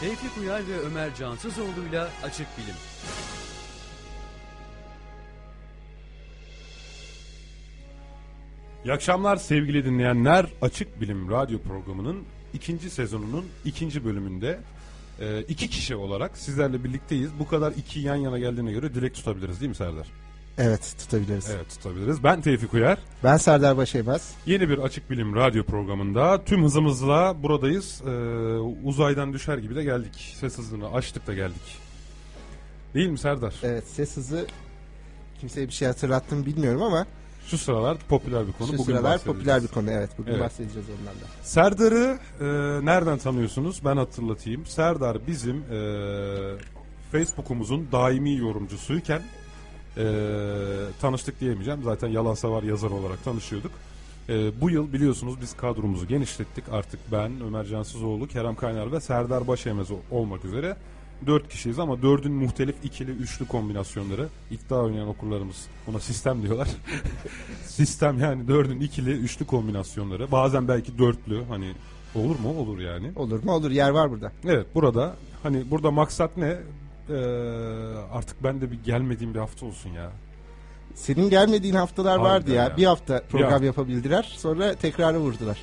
Tevfik Uyar ve Ömer Cansızoğlu'yla Açık Bilim. İyi akşamlar sevgili dinleyenler. Açık Bilim Radyo programının ikinci sezonunun ikinci bölümünde e, iki kişi olarak sizlerle birlikteyiz. Bu kadar iki yan yana geldiğine göre dilek tutabiliriz değil mi Serdar? Evet tutabiliriz. Evet tutabiliriz. Ben Tevfik Uyar. Ben Serdar Başaymaz. Yeni bir Açık Bilim Radyo programında tüm hızımızla buradayız. Ee, uzaydan düşer gibi de geldik. Ses hızını açtık da geldik. Değil mi Serdar? Evet ses hızı kimseye bir şey hatırlattım bilmiyorum ama Şu sıralar popüler bir konu. şu Bugün sıralar popüler bir konu. Evet bugün Evet. bahsedeceğiz ondan da. Serdar'ı e, nereden tanıyorsunuz? Ben hatırlatayım. Serdar bizim e, Facebook'umuzun daimi yorumcusuyken e, tanıştık diyemeyeceğim. Zaten yalan savar yazar olarak tanışıyorduk. E, bu yıl biliyorsunuz biz kadromuzu genişlettik. Artık ben, Ömer Cansızoğlu, Kerem Kaynar ve Serdar Başemez olmak üzere dört kişiyiz ama dördün muhtelif ikili, üçlü kombinasyonları. iddia oynayan okurlarımız buna sistem diyorlar. sistem yani dördün ikili, üçlü kombinasyonları. Bazen belki dörtlü hani olur mu? Olur yani. Olur mu olur yer var burada. Evet burada hani burada maksat ne? Ee, artık ben de bir gelmediğim bir hafta olsun ya. Senin gelmediğin haftalar Harbiden vardı ya. ya. Bir hafta program hafta. yapabildiler. Sonra tekrarı vurdular.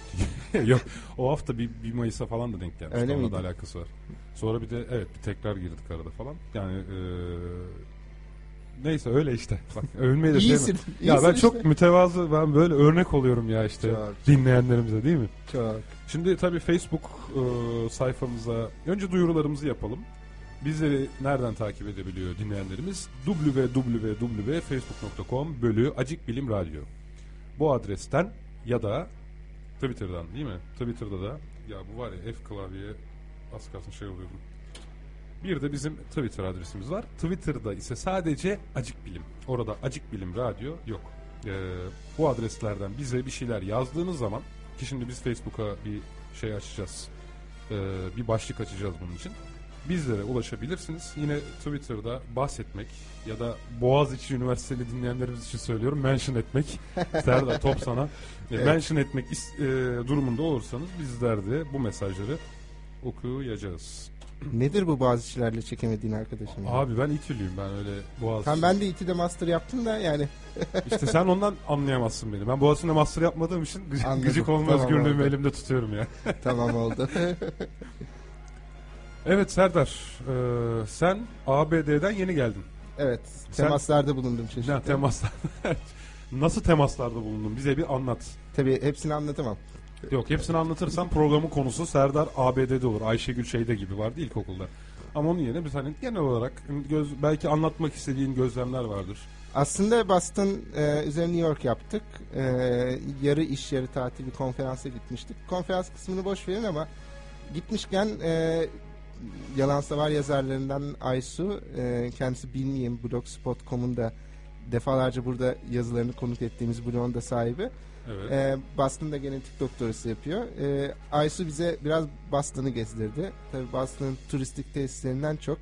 Yok o hafta bir, bir Mayıs'a falan da denk gelmiş. Öyle Onunla miydi? da alakası var. Sonra bir de evet bir tekrar girdik arada falan. Yani ee, neyse öyle işte. Bak övünmeyi de İyisin. sevmem. iyisin Ya ben işte. çok mütevazı ben böyle örnek oluyorum ya işte Çok. dinleyenlerimize değil mi? Çok. Şimdi tabii Facebook e, sayfamıza önce duyurularımızı yapalım. Bizleri nereden takip edebiliyor dinleyenlerimiz? www.facebook.com bölü Acik Bilim Radyo. Bu adresten ya da Twitter'dan değil mi? Twitter'da da ya bu var ya F klavyeye az kalsın şey oluyordum. Bir de bizim Twitter adresimiz var. Twitter'da ise sadece Acik Bilim. Orada Acik Bilim Radyo yok. Ee, bu adreslerden bize bir şeyler yazdığınız zaman ki şimdi biz Facebook'a bir şey açacağız. Ee, bir başlık açacağız bunun için. Bizlere ulaşabilirsiniz. Yine Twitter'da bahsetmek ya da Boğaziçi Üniversiteli dinleyenlerimiz için söylüyorum mention etmek. Serdar top sana. E, Evet. Mention etmek e, durumunda olursanız bizler de bu mesajları okuyacağız. Nedir bu bazı kişilerle çekemediğin arkadaşım? ya? Abi ben İTÜ'lüyüm ben öyle Boğaziçi. Tam ben de İTÜ'de master yaptım da yani İşte sen ondan anlayamazsın beni. Ben Boğaziçi'nde master yapmadığım için gıcık, Anladım. gıcık olma Tamam, özgürlüğümü oldu. elimde tutuyorum ya. tamam oldu. Evet Serdar, e, sen ABD'den yeni geldin. evet temaslarda bulundum çeşitli. Ne temaslar? Nasıl temaslarda bulundun? Bize bir anlat. Tabii hepsini anlatamam. Yok hepsini anlatırsan programın konusu Serdar ABD'de olur. Ayşegül şeyde gibi vardı ilkokulda. Ama onun yerine biz hani genel olarak göz, belki anlatmak istediğin gözlemler vardır. Aslında Boston e, üzerine New York yaptık. E, yarı iş yarı tatil bir konferansa gitmiştik. Konferans kısmını boş verin ama gitmişken e, Yalan Savar yazarlarından Aysu e, kendisi bilmeyeyim blogspot.com'un da defalarca burada yazılarını konuk ettiğimiz blogun da sahibi. Evet. E, Boston'da genetik doktorası yapıyor. E, Aysu bize biraz Boston'ı gezdirdi. Tabii Boston'ın turistik tesislerinden çok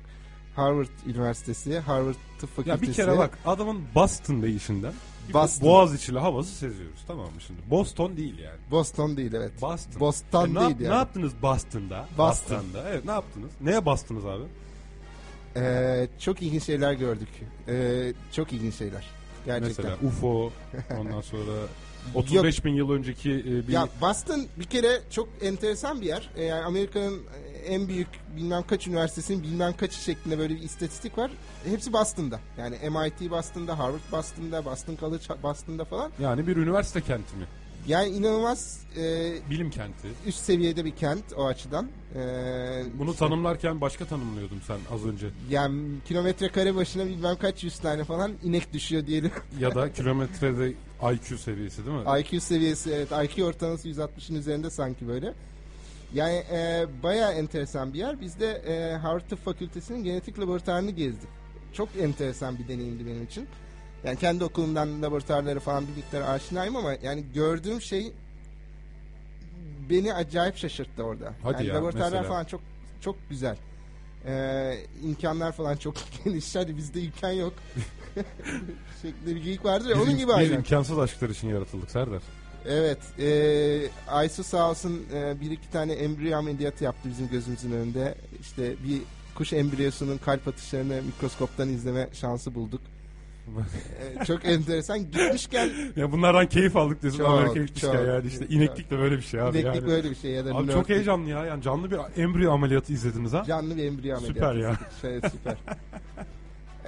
Harvard Üniversitesi, Harvard Tıp ya Fakültesi. bir kere bak adamın Boston deyişinden bir Boston. Boğaziçi'li havası seziyoruz tamam mı şimdi? Boston değil yani. Boston değil evet. Boston. Boston E, ne, değil yap- yani. ne yaptınız Boston'da? Boston. Boston'da. Evet ne yaptınız? Neye bastınız abi? Ee, çok ilginç şeyler gördük. Ee, çok ilginç şeyler. Gerçekten. Mesela UFO ondan sonra 35 bin yıl önceki e, bir Ya Boston bir kere çok enteresan bir yer. Ee, yani Amerika'nın en büyük bilmem kaç üniversitesinin bilmem kaçı şeklinde böyle bir istatistik var. Hepsi Boston'da. Yani MIT Boston'da, Harvard Boston'da, Boston College Boston'da falan. yani bir üniversite kenti mi? Yani inanılmaz e, Bilim kenti. üst seviyede bir kent o açıdan. Ee, Bunu işte- tanımlarken başka tanımlıyordum sen az önce. Yani kilometre kare başına bilmem kaç yüz tane falan inek düşüyor diyelim. Ya da kilometrede IQ seviyesi değil mi? IQ seviyesi evet IQ ortalaması 160'ın üzerinde sanki böyle. Yani e, bayağı enteresan bir yer. Biz de e, Harvard Tıp Fakültesi'nin genetik laboratuvarını gezdik. Çok enteresan bir deneyimdi benim için. Yani kendi okulumdan laboratuvarları falan bir miktar aşinayım ama yani gördüğüm şey beni acayip şaşırttı orada. Hadi yani ya, laboratuvarlar mesela? falan çok çok güzel. Ee, imkanlar falan çok geniş. Hadi bizde imkan yok. şeklinde bir geyik vardır ya. Biz Onun gibi biz aynen. imkansız aşklar için yaratıldık Serdar. Evet. E, Aysu sağ olsun e, bir iki tane embriyo ameliyatı yaptı bizim gözümüzün önünde. İşte bir kuş embriyosunun kalp atışlarını mikroskoptan izleme şansı bulduk. E, çok enteresan. Gitmişken ya bunlardan keyif aldık diyorsun Çok, Amerika'ya gitmişken çok. yani işte ineklik de böyle bir şey abi. ineklik yani. böyle bir şey ya da Abi çok heyecanlı ya. Yani canlı bir embriyo ameliyatı izlediniz ha. Canlı bir embriyo ameliyatı. Süper ya. Şey, süper.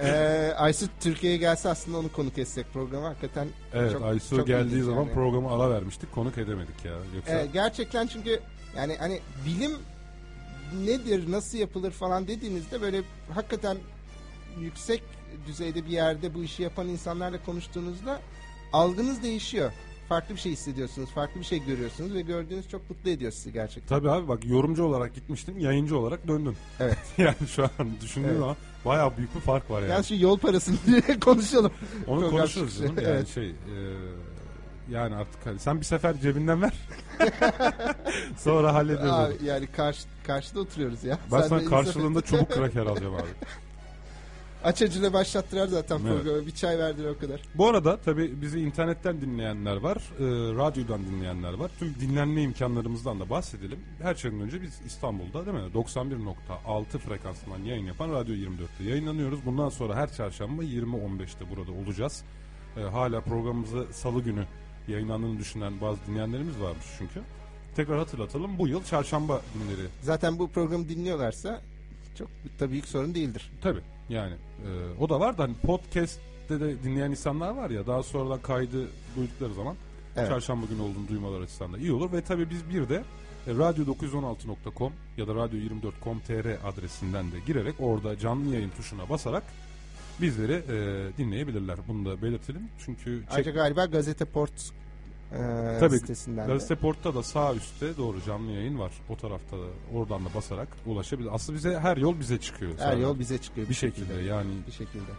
Ee, Aysu Türkiye'ye gelse aslında onu konuk etsek programa hakikaten Evet çok, Aysu çok geldiği zaman yani. programı ara vermiştik. Konuk edemedik ya. Yoksa Ee, gerçekten çünkü yani hani bilim nedir, nasıl yapılır falan dediğinizde böyle hakikaten yüksek düzeyde bir yerde bu işi yapan insanlarla konuştuğunuzda algınız değişiyor. Farklı bir şey hissediyorsunuz, farklı bir şey görüyorsunuz ve gördüğünüz çok mutlu ediyor sizi gerçekten. Tabii abi bak yorumcu olarak gitmiştin, yayıncı olarak döndün. Evet. yani şu an düşündüğün Evet. zaman bayağı büyük bir fark var yani. Yani şu yol parasını diye konuşalım. Onu program konuşuruz canım. Yani Evet. şey e, yani artık hani sen bir sefer cebinden ver. Sonra hallederiz. Aa, yani karşı, karşıda oturuyoruz ya. Ben Sen karşılığında çubuk kraker alacağım abi. Aç acıyla başlattılar zaten Evet. programı. Bir çay verdiler o kadar. Bu arada tabii bizi internetten dinleyenler var, e, radyodan dinleyenler var. Tüm dinlenme imkanlarımızdan da bahsedelim. Her şeyden önce biz İstanbul'da değil mi? 91.6 frekansından yayın yapan Radyo 24'te yayınlanıyoruz. Bundan sonra her çarşamba 20.15'te burada olacağız. E, hala programımızı salı günü yayınlandığını düşünen bazı dinleyenlerimiz varmış çünkü. Tekrar hatırlatalım. Bu yıl çarşamba günleri Zaten bu programı dinliyorlarsa çok da büyük sorun değildir. Tabii yani e, o da var da hani podcast'te de dinleyen insanlar var ya daha sonradan kaydı duydukları zaman Evet. çarşamba günü olduğunu duymaları açısından da iyi olur ve tabii biz bir de e, radyo916.com ya da radyo24.com.tr adresinden de girerek orada canlı yayın tuşuna basarak bizleri e, dinleyebilirler. Bunu da belirtelim. Çünkü çek, Ayrıca galiba Gazete Port e, Tabii, sitesinden de. Gazete Port'ta da sağ üstte doğru canlı yayın var. O tarafta da oradan da basarak ulaşabilir. Aslında bize her yol bize çıkıyor. Her zaten. yol bize çıkıyor. bir şekilde yani Bir şekilde.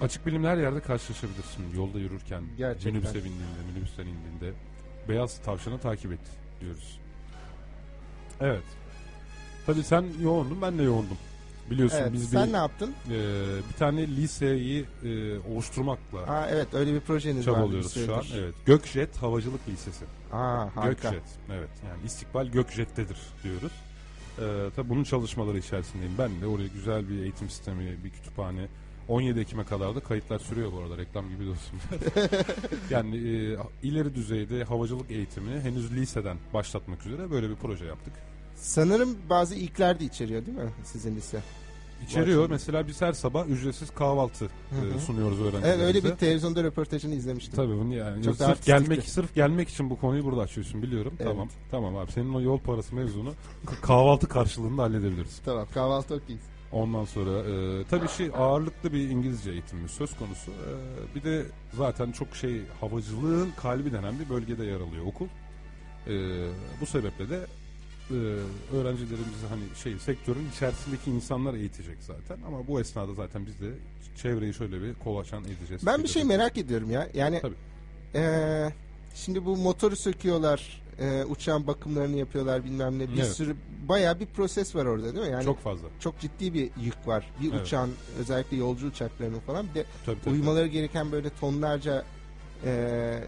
Açık bilimle her yerde karşılaşabilirsin. Yolda yürürken, Gerçekten. minibüse bindiğinde, minibüsten indiğinde. Beyaz tavşanı takip et diyoruz. Evet. Tabii sen yoğundun, ben de yoğundum. Biliyorsun Evet, biz sen bir, ne yaptın? e, bir tane liseyi e, oluşturmakla Aa, evet öyle bir projeniz var. çabalıyoruz şu an. Evet. Gökjet Havacılık Lisesi. Aa, harika. Gökjet. Evet. Yani istikbal Gökjet'tedir diyoruz. Ee, tabii bunun çalışmaları içerisindeyim. Ben de oraya güzel bir eğitim sistemi, bir kütüphane. 17 Ekim'e kadar da kayıtlar sürüyor bu arada. Reklam gibi de olsun. yani e, ileri düzeyde havacılık eğitimi henüz liseden başlatmak üzere böyle bir proje yaptık. Sanırım bazı ilkler de içeriyor değil mi sizin lise? İçeriyor. Mesela biz her sabah ücretsiz kahvaltı e, sunuyoruz öğrencilerimize. Evet öyle bir televizyonda röportajını izlemiştim. Tabii bunu yani Çok da sırf artistikti. gelmek sırf gelmek için bu konuyu burada açıyorsun biliyorum. Evet. Tamam. Tamam abi. Senin o yol parası mevzunu k- kahvaltı karşılığında halledebiliriz. Tamam kahvaltı okeyiz. Ondan sonra e, tabii şey ağırlıklı bir İngilizce eğitimimiz söz konusu. E, bir de zaten çok şey havacılığın kalbi denen bir bölgede yer alıyor okul. E, bu sebeple de e, öğrencilerimizi hani şey sektörün içerisindeki insanlar eğitecek zaten. Ama bu esnada zaten biz de çevreyi şöyle bir kolaçan edeceğiz. Ben bir şey merak ediyorum ya. Yani Tabii. eee, şimdi bu motoru söküyorlar, eee, uçağın bakımlarını yapıyorlar bilmem ne. Bir Evet. sürü bayağı bir proses var orada değil mi? Yani Çok fazla. çok ciddi bir yük var. Bir Evet. uçağın özellikle yolcu uçaklarının falan bir de Tabii, tabii, uymaları gereken böyle tonlarca eee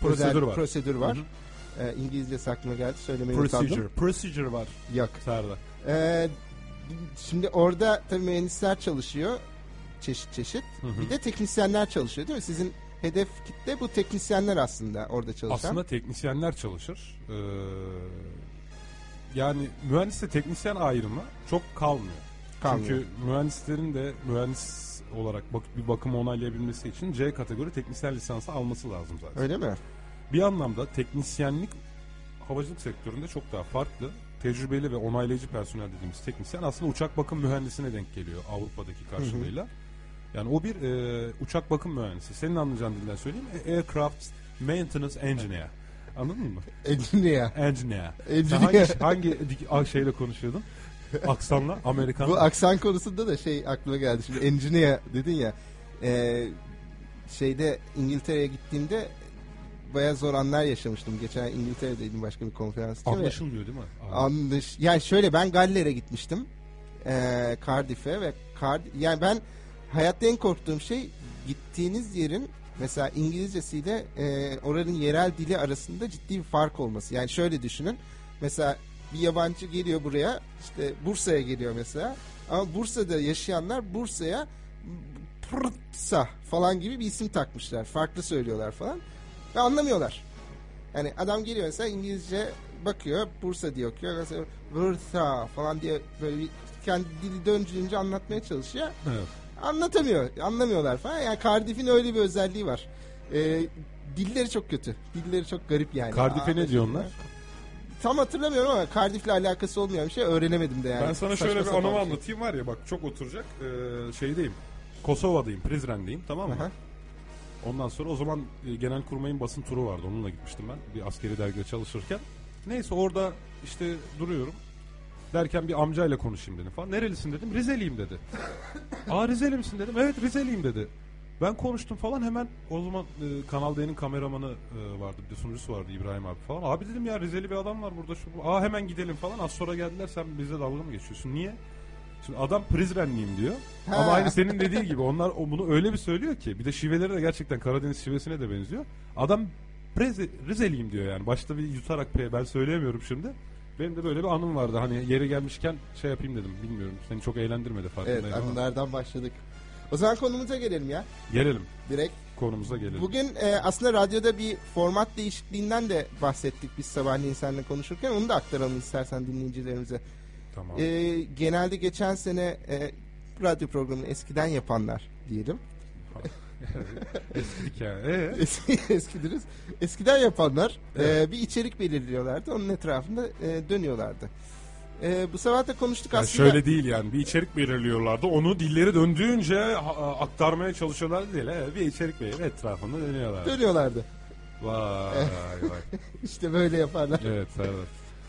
Prosedür özel var. prosedür var. Hı hı. Eee, İngilizce aklıma geldi. Söylemeyi Procedure. utandım. Procedure var. Yok. Serdar. Eee, şimdi orada tabii mühendisler çalışıyor. Çeşit çeşit. Hı hı. Bir de teknisyenler çalışıyor değil mi? Sizin hedef kitle bu teknisyenler aslında orada çalışan. Aslında teknisyenler çalışır. Ee, yani mühendisle teknisyen ayrımı çok kalmıyor. Kalmıyor. Çünkü mühendislerin de mühendis olarak bak, bir bakımı onaylayabilmesi için C kategori teknisyen lisansı alması lazım zaten. Öyle mi? Bir anlamda teknisyenlik havacılık sektöründe çok daha farklı. Tecrübeli ve onaylayıcı personel dediğimiz teknisyen aslında uçak bakım mühendisine denk geliyor Avrupa'daki karşılığıyla. Yani o bir e, uçak bakım mühendisi. Senin anlayacağın dilden söyleyeyim. E, Aircraft Maintenance Engineer. Anladın mı? Engineer. Engineer. Sen Engineer. hangi, hangi şeyle konuşuyordun? Aksanla Amerikan. Bu aksan konusunda da şey aklıma geldi. Şimdi engineer dedin ya. eee, şeyde İngiltere'ye gittiğimde bayağı zor anlar yaşamıştım. Geçen İngiltere'deydim başka bir konferans için. ve- Anlaşılmıyor değil mi? Anlaş. Yani şöyle ben Galler'e gitmiştim. Eee Cardiff'e ve Card yani ben hayatta en korktuğum şey gittiğiniz yerin mesela İngilizcesiyle e, oranın yerel dili arasında ciddi bir fark olması. Yani şöyle düşünün. Mesela bir yabancı geliyor buraya işte Bursa'ya geliyor mesela. Ama Bursa'da yaşayanlar Bursa'ya Pırtsa falan gibi bir isim takmışlar. Farklı söylüyorlar falan. Ve anlamıyorlar. Yani adam geliyor mesela İngilizce bakıyor Bursa diye okuyor. Mesela Bursa falan diye böyle bir kendi dili döndüğünce anlatmaya çalışıyor. Evet. Anlatamıyor. Anlamıyorlar falan. Yani Cardiff'in öyle bir özelliği var. Ee, dilleri çok kötü. Dilleri çok garip yani. Cardiff'e ne diyor onlar? Tam hatırlamıyorum ama Cardiff'le alakası olmayan bir şey öğrenemedim de yani. ben sana Saçma şöyle bir anımı şey. anlatayım var ya bak çok oturacak. Ee, şeydeyim. Kosova'dayım, Prizren'deyim tamam mı? Aha. Ondan sonra o zaman e, genel kurmayın basın turu vardı. Onunla gitmiştim ben bir askeri dergide çalışırken. Neyse orada işte duruyorum. Derken bir amcayla konuşayım dedim falan. Nerelisin dedim. Rizeliyim dedi. Aa Rizeli misin dedim. Evet Rizeliyim dedi. Ben konuştum falan hemen o zaman e, Kanal D'nin kameramanı e, vardı bir de sunucusu vardı İbrahim abi falan. Abi dedim ya Rizeli bir adam var burada şu. Aa hemen gidelim falan. Az sonra geldiler sen bizle dalga mı geçiyorsun? Niye? Şimdi adam Prizrenliyim diyor. Ha. Ama aynı senin dediğin gibi onlar o- bunu öyle bir söylüyor ki bir de şiveleri de gerçekten Karadeniz şivesine de benziyor. Adam Preze, Rizeliyim diyor yani. Başta bir yutarak P ben söyleyemiyorum şimdi. Benim de böyle bir anım vardı. Hani yeri gelmişken şey yapayım dedim. Bilmiyorum. Seni çok eğlendirmedi farkındayım Evet ama. anılardan başladık. O zaman konumuza gelelim ya. Gelelim. Direkt. Konumuza gelelim. Bugün e, aslında radyoda bir format değişikliğinden de bahsettik biz sabahleyin seninle konuşurken. Onu da aktaralım istersen dinleyicilerimize. Tamam. E, genelde geçen sene e, radyo programını eskiden yapanlar diyelim. Eskidik ya. Ee? Eski, eskidiriz. Eskiden yapanlar Evet. e, bir içerik belirliyorlardı. Onun etrafında e, dönüyorlardı. E, bu sabah da konuştuk Yani aslında. şöyle değil yani bir içerik belirliyorlardı. Onu dilleri döndüğünce aktarmaya çalışıyorlardı değil. Evet, bir içerik belirli etrafında dönüyorlar. Dönüyorlardı. Vay vay. İşte böyle yaparlar. Evet evet.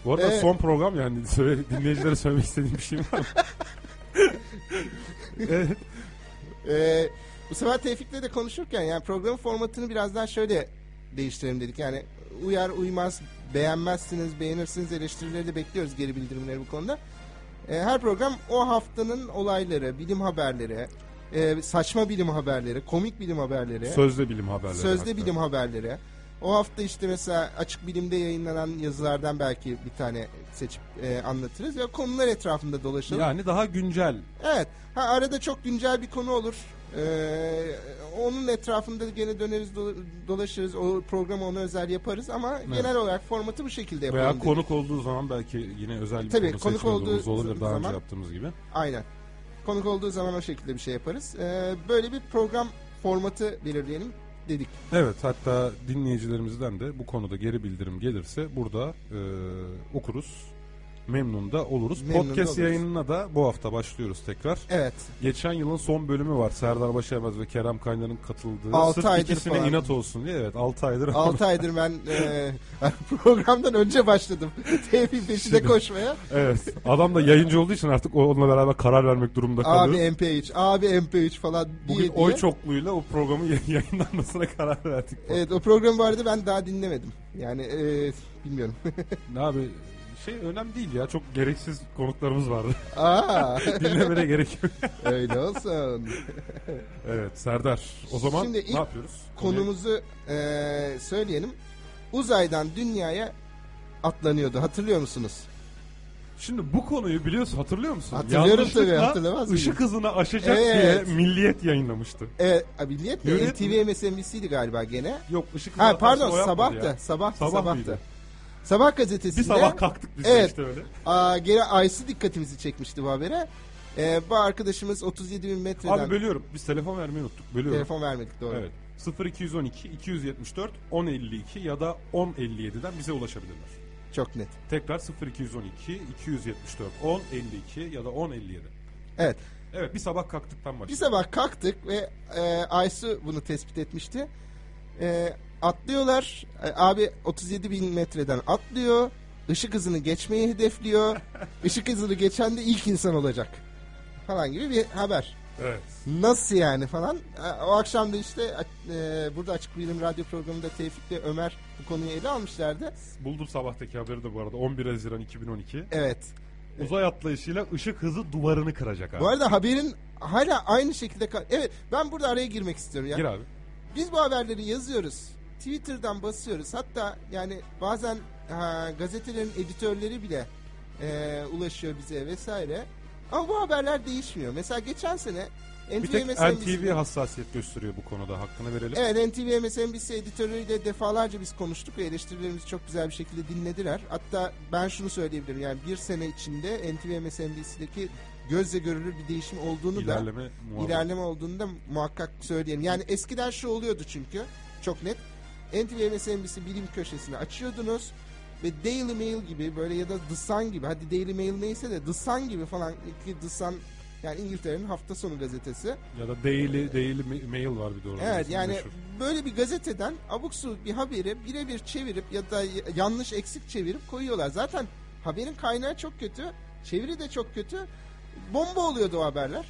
Bu arada Evet. son program yani söyle, dinleyicilere söylemek istediğim bir şey var mı? evet. Ee, bu sefer Tevfik'le de konuşurken yani programın formatını biraz daha şöyle değiştirelim dedik. Yani uyar uymaz beğenmezsiniz beğenirsiniz eleştirileri de bekliyoruz geri bildirimleri bu konuda. Ee, her program o haftanın olayları, bilim haberleri, e, saçma bilim haberleri, komik bilim haberleri, Sözde bilim haberleri. sözde hatta. bilim haberleri. O hafta işte mesela Açık Bilim'de yayınlanan yazılardan belki bir tane seçip e, anlatırız. Ya konular etrafında dolaşalım. Yani daha güncel. Evet. Ha, arada çok güncel bir konu olur. Ee, onun etrafında gene döneriz do- dolaşırız. O programı ona özel yaparız ama Evet. genel olarak formatı bu şekilde yapalım. Veya dedik. konuk olduğu zaman belki yine özel bir Tabii, konu konuk olduğu olabilir daha önce zaman- yaptığımız gibi. Aynen. Konuk olduğu zaman o şekilde bir şey yaparız. Ee, böyle bir program formatı belirleyelim dedik. Evet hatta dinleyicilerimizden de bu konuda geri bildirim gelirse burada e, okuruz. Memnun da oluruz. Memnun da Podcast oluruz. yayınına da bu hafta başlıyoruz tekrar. Evet. Geçen yılın son bölümü var. Serdar Başarmaz ve Kerem Kaynar'ın katıldığı. Altı Sırf aydır ikisine falan. inat olsun diye. Evet 6 aydır. 6 aydır ben e, programdan önce başladım. Tevfik peşinde Şimdi- koşmaya. evet. Adam da yayıncı olduğu için artık onunla beraber karar vermek durumunda kalıyor. Abi MP3, abi MP3 falan diye Bugün diye. oy çokluğuyla o programın yay- yayınlanmasına karar verdik. Evet o program vardı ben daha dinlemedim. Yani e, bilmiyorum. Ne abi şey önemli değil ya. Çok gereksiz konuklarımız vardı. Aa, Dinlemene gerek yok. öyle olsun. Evet Serdar. O zaman Şimdi ne ilk yapıyoruz? Konumuzu e, söyleyelim. Uzaydan dünyaya atlanıyordu. Hatırlıyor musunuz? Şimdi bu konuyu biliyorsun hatırlıyor musun? Hatırlıyorum tabii, hatırlamaz mıyım? ışık hızını aşacak Evet. diye Milliyet yayınlamıştı. Evet, Milliyet mi? Hürriyet NTV MSNBC'ydi galiba gene. Yok ışık hızını Ha pardon o yapmadı sabah ya. da sabah Sabah sabahtı. Sabah gazetesinde Bir sabah kalktık biz Evet. işte öyle. aa, gene Aysu dikkatimizi çekmişti bu habere. E, bu arkadaşımız 37 bin metreden Abi bölüyorum. Biz telefon vermeyi unuttuk. Bölüyorum. telefon vermedik doğru. Evet. 0212 274 1052 ya da 1057'den bize ulaşabilirler. Çok net. Tekrar 0212 274 1052 ya da 1057. Evet. Evet bir sabah kalktıktan Bir başlayalım. sabah kalktık ve e, Aysu bunu tespit etmişti. E, atlıyorlar. E, abi 37 bin metreden atlıyor. Işık hızını geçmeyi hedefliyor. Işık hızını geçen de ilk insan olacak. Falan gibi bir haber. Evet. Nasıl yani falan. E, o akşam da işte e, burada Açık Bilim Radyo programında Tevfik ve Ömer bu konuyu ele almışlardı. Buldum sabahtaki haberi de bu arada 11 Haziran 2012. Evet. Uzay atlayışıyla ışık hızı duvarını kıracak abi. Bu arada haberin hala aynı şekilde... Evet ben burada araya girmek istiyorum ya. Gir abi. Biz bu haberleri yazıyoruz. Twitter'dan basıyoruz. Hatta yani bazen ha, gazetelerin editörleri bile e, ulaşıyor bize vesaire. Ama bu haberler değişmiyor. Mesela geçen sene Bir tek NTV NTV hassasiyet gösteriyor bu konuda hakkını verelim. Evet NTV MSNBC editörüyle defalarca biz konuştuk ve eleştirilerimizi çok güzel bir şekilde dinlediler. Hatta ben şunu söyleyebilirim yani bir sene içinde NTV MSNBC'deki gözle görülür bir değişim olduğunu da İlerleme muhabbet. ilerleme olduğunu da muhakkak söyleyelim. Yani eskiden şu oluyordu çünkü çok net. NTV MSNBC bilim köşesini açıyordunuz ve Daily Mail gibi böyle ya da The Sun gibi hadi Daily Mail neyse de The Sun gibi falan ki The Sun yani İngiltere'nin hafta sonu gazetesi. Ya da Daily, Daily Ma- Mail var bir orada. Evet yani meşhur. böyle bir gazeteden abuk subuk bir haberi birebir çevirip ya da yanlış eksik çevirip koyuyorlar. Zaten haberin kaynağı çok kötü, çeviri de çok kötü. Bomba oluyordu o haberler.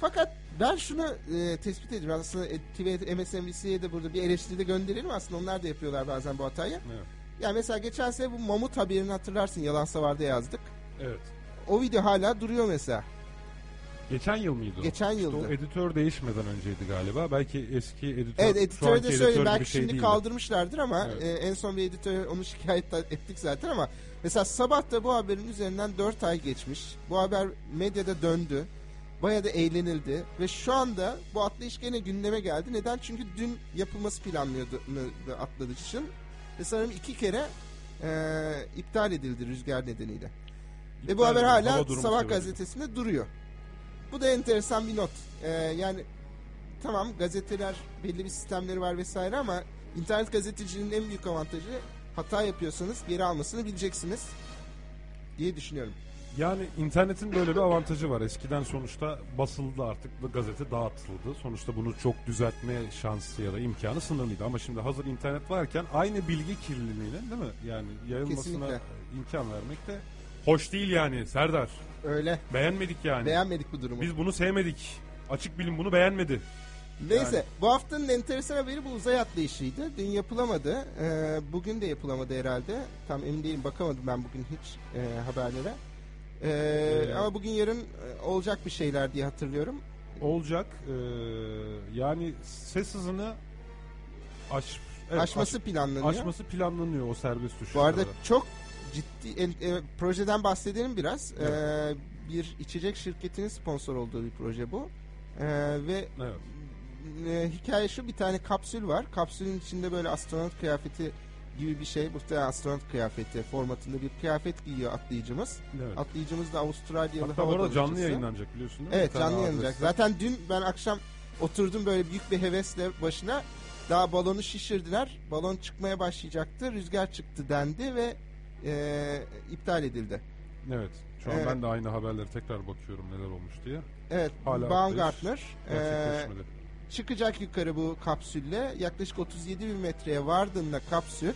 Fakat ben şunu e, tespit ediyorum. Aslında e, TV, MSNBC'ye de burada bir eleştiri de gönderelim. Aslında onlar da yapıyorlar bazen bu hatayı. Evet. Yani mesela geçen sene bu mamut haberini hatırlarsın. Yalan Savar'da yazdık. evet. O video hala duruyor mesela. Geçen yıl mıydı o? Geçen İşte yıldı. o editör değişmeden önceydi galiba. Belki eski editör Evet anki de gibi belki şey şimdi kaldırmışlardır ama Evet. e, en son bir editör onu şikayet ettik zaten ama mesela sabah da bu haberin üzerinden 4 ay geçmiş. Bu haber medyada döndü. Bayağı da eğlenildi ve şu anda bu atlayış gene gündeme geldi. Neden? Çünkü dün yapılması planlıyordu atlayışın ve sanırım iki kere e, iptal edildi rüzgar nedeniyle. Ve bu İptal haber hala Sabah gazetesinde duruyor. Bu da enteresan bir not. Ee, yani tamam gazeteler belli bir sistemleri var vesaire ama internet gazeteciliğinin en büyük avantajı hata yapıyorsanız geri almasını bileceksiniz diye düşünüyorum. Yani internetin böyle bir avantajı var. Eskiden sonuçta basıldı artık bu gazete dağıtıldı. Sonuçta bunu çok düzeltme şansı ya da imkanı sınırlıydı. Ama şimdi hazır internet varken aynı bilgi kirliliğinin değil mi? Yani yayılmasına Kesinlikle. imkan vermek de hoş değil yani Serdar. Öyle. Beğenmedik yani. Beğenmedik bu durumu. Biz bunu sevmedik. Açık bilim bunu beğenmedi. Neyse Yani. bu haftanın enteresan haberi bu uzay atlayışıydı. Dün yapılamadı. Ee, bugün de yapılamadı herhalde. Tam emin değilim bakamadım ben bugün hiç e, haberlere. Ee, Ee, ama bugün yarın e, olacak bir şeyler diye hatırlıyorum. Olacak. Ee, yani ses hızını aş, evet, Aşması aş- planlanıyor. aşması planlanıyor o serbest düşüşlerde. Bu arada çok ciddi en- e, projeden bahsedelim biraz. Ee, bir içecek şirketinin sponsor olduğu bir proje bu. Ee, ve Evet. e, hikaye şu bir tane kapsül var. Kapsülün içinde böyle astronot kıyafeti gibi bir şey. Muhtemelen astronot kıyafeti formatında bir kıyafet giyiyor atlayıcımız. evet. Atlayıcımız da Avustralyalı Hatta hava arada canlı dalıcısı. yayınlanacak biliyorsun değil mi? Evet Bir tane canlı yayınlanacak. adreste. Zaten dün ben akşam oturdum böyle büyük bir hevesle başına. Daha balonu şişirdiler. Balon çıkmaya başlayacaktı. Rüzgar çıktı dendi ve e, iptal edildi. Evet. Şu an Evet. ben de aynı haberlere tekrar bakıyorum neler olmuş diye. Evet, Hala Baumgartner e, Gerçekleşmedi. Çıkacak yukarı bu kapsülle. Yaklaşık 37 bin metreye vardığında kapsül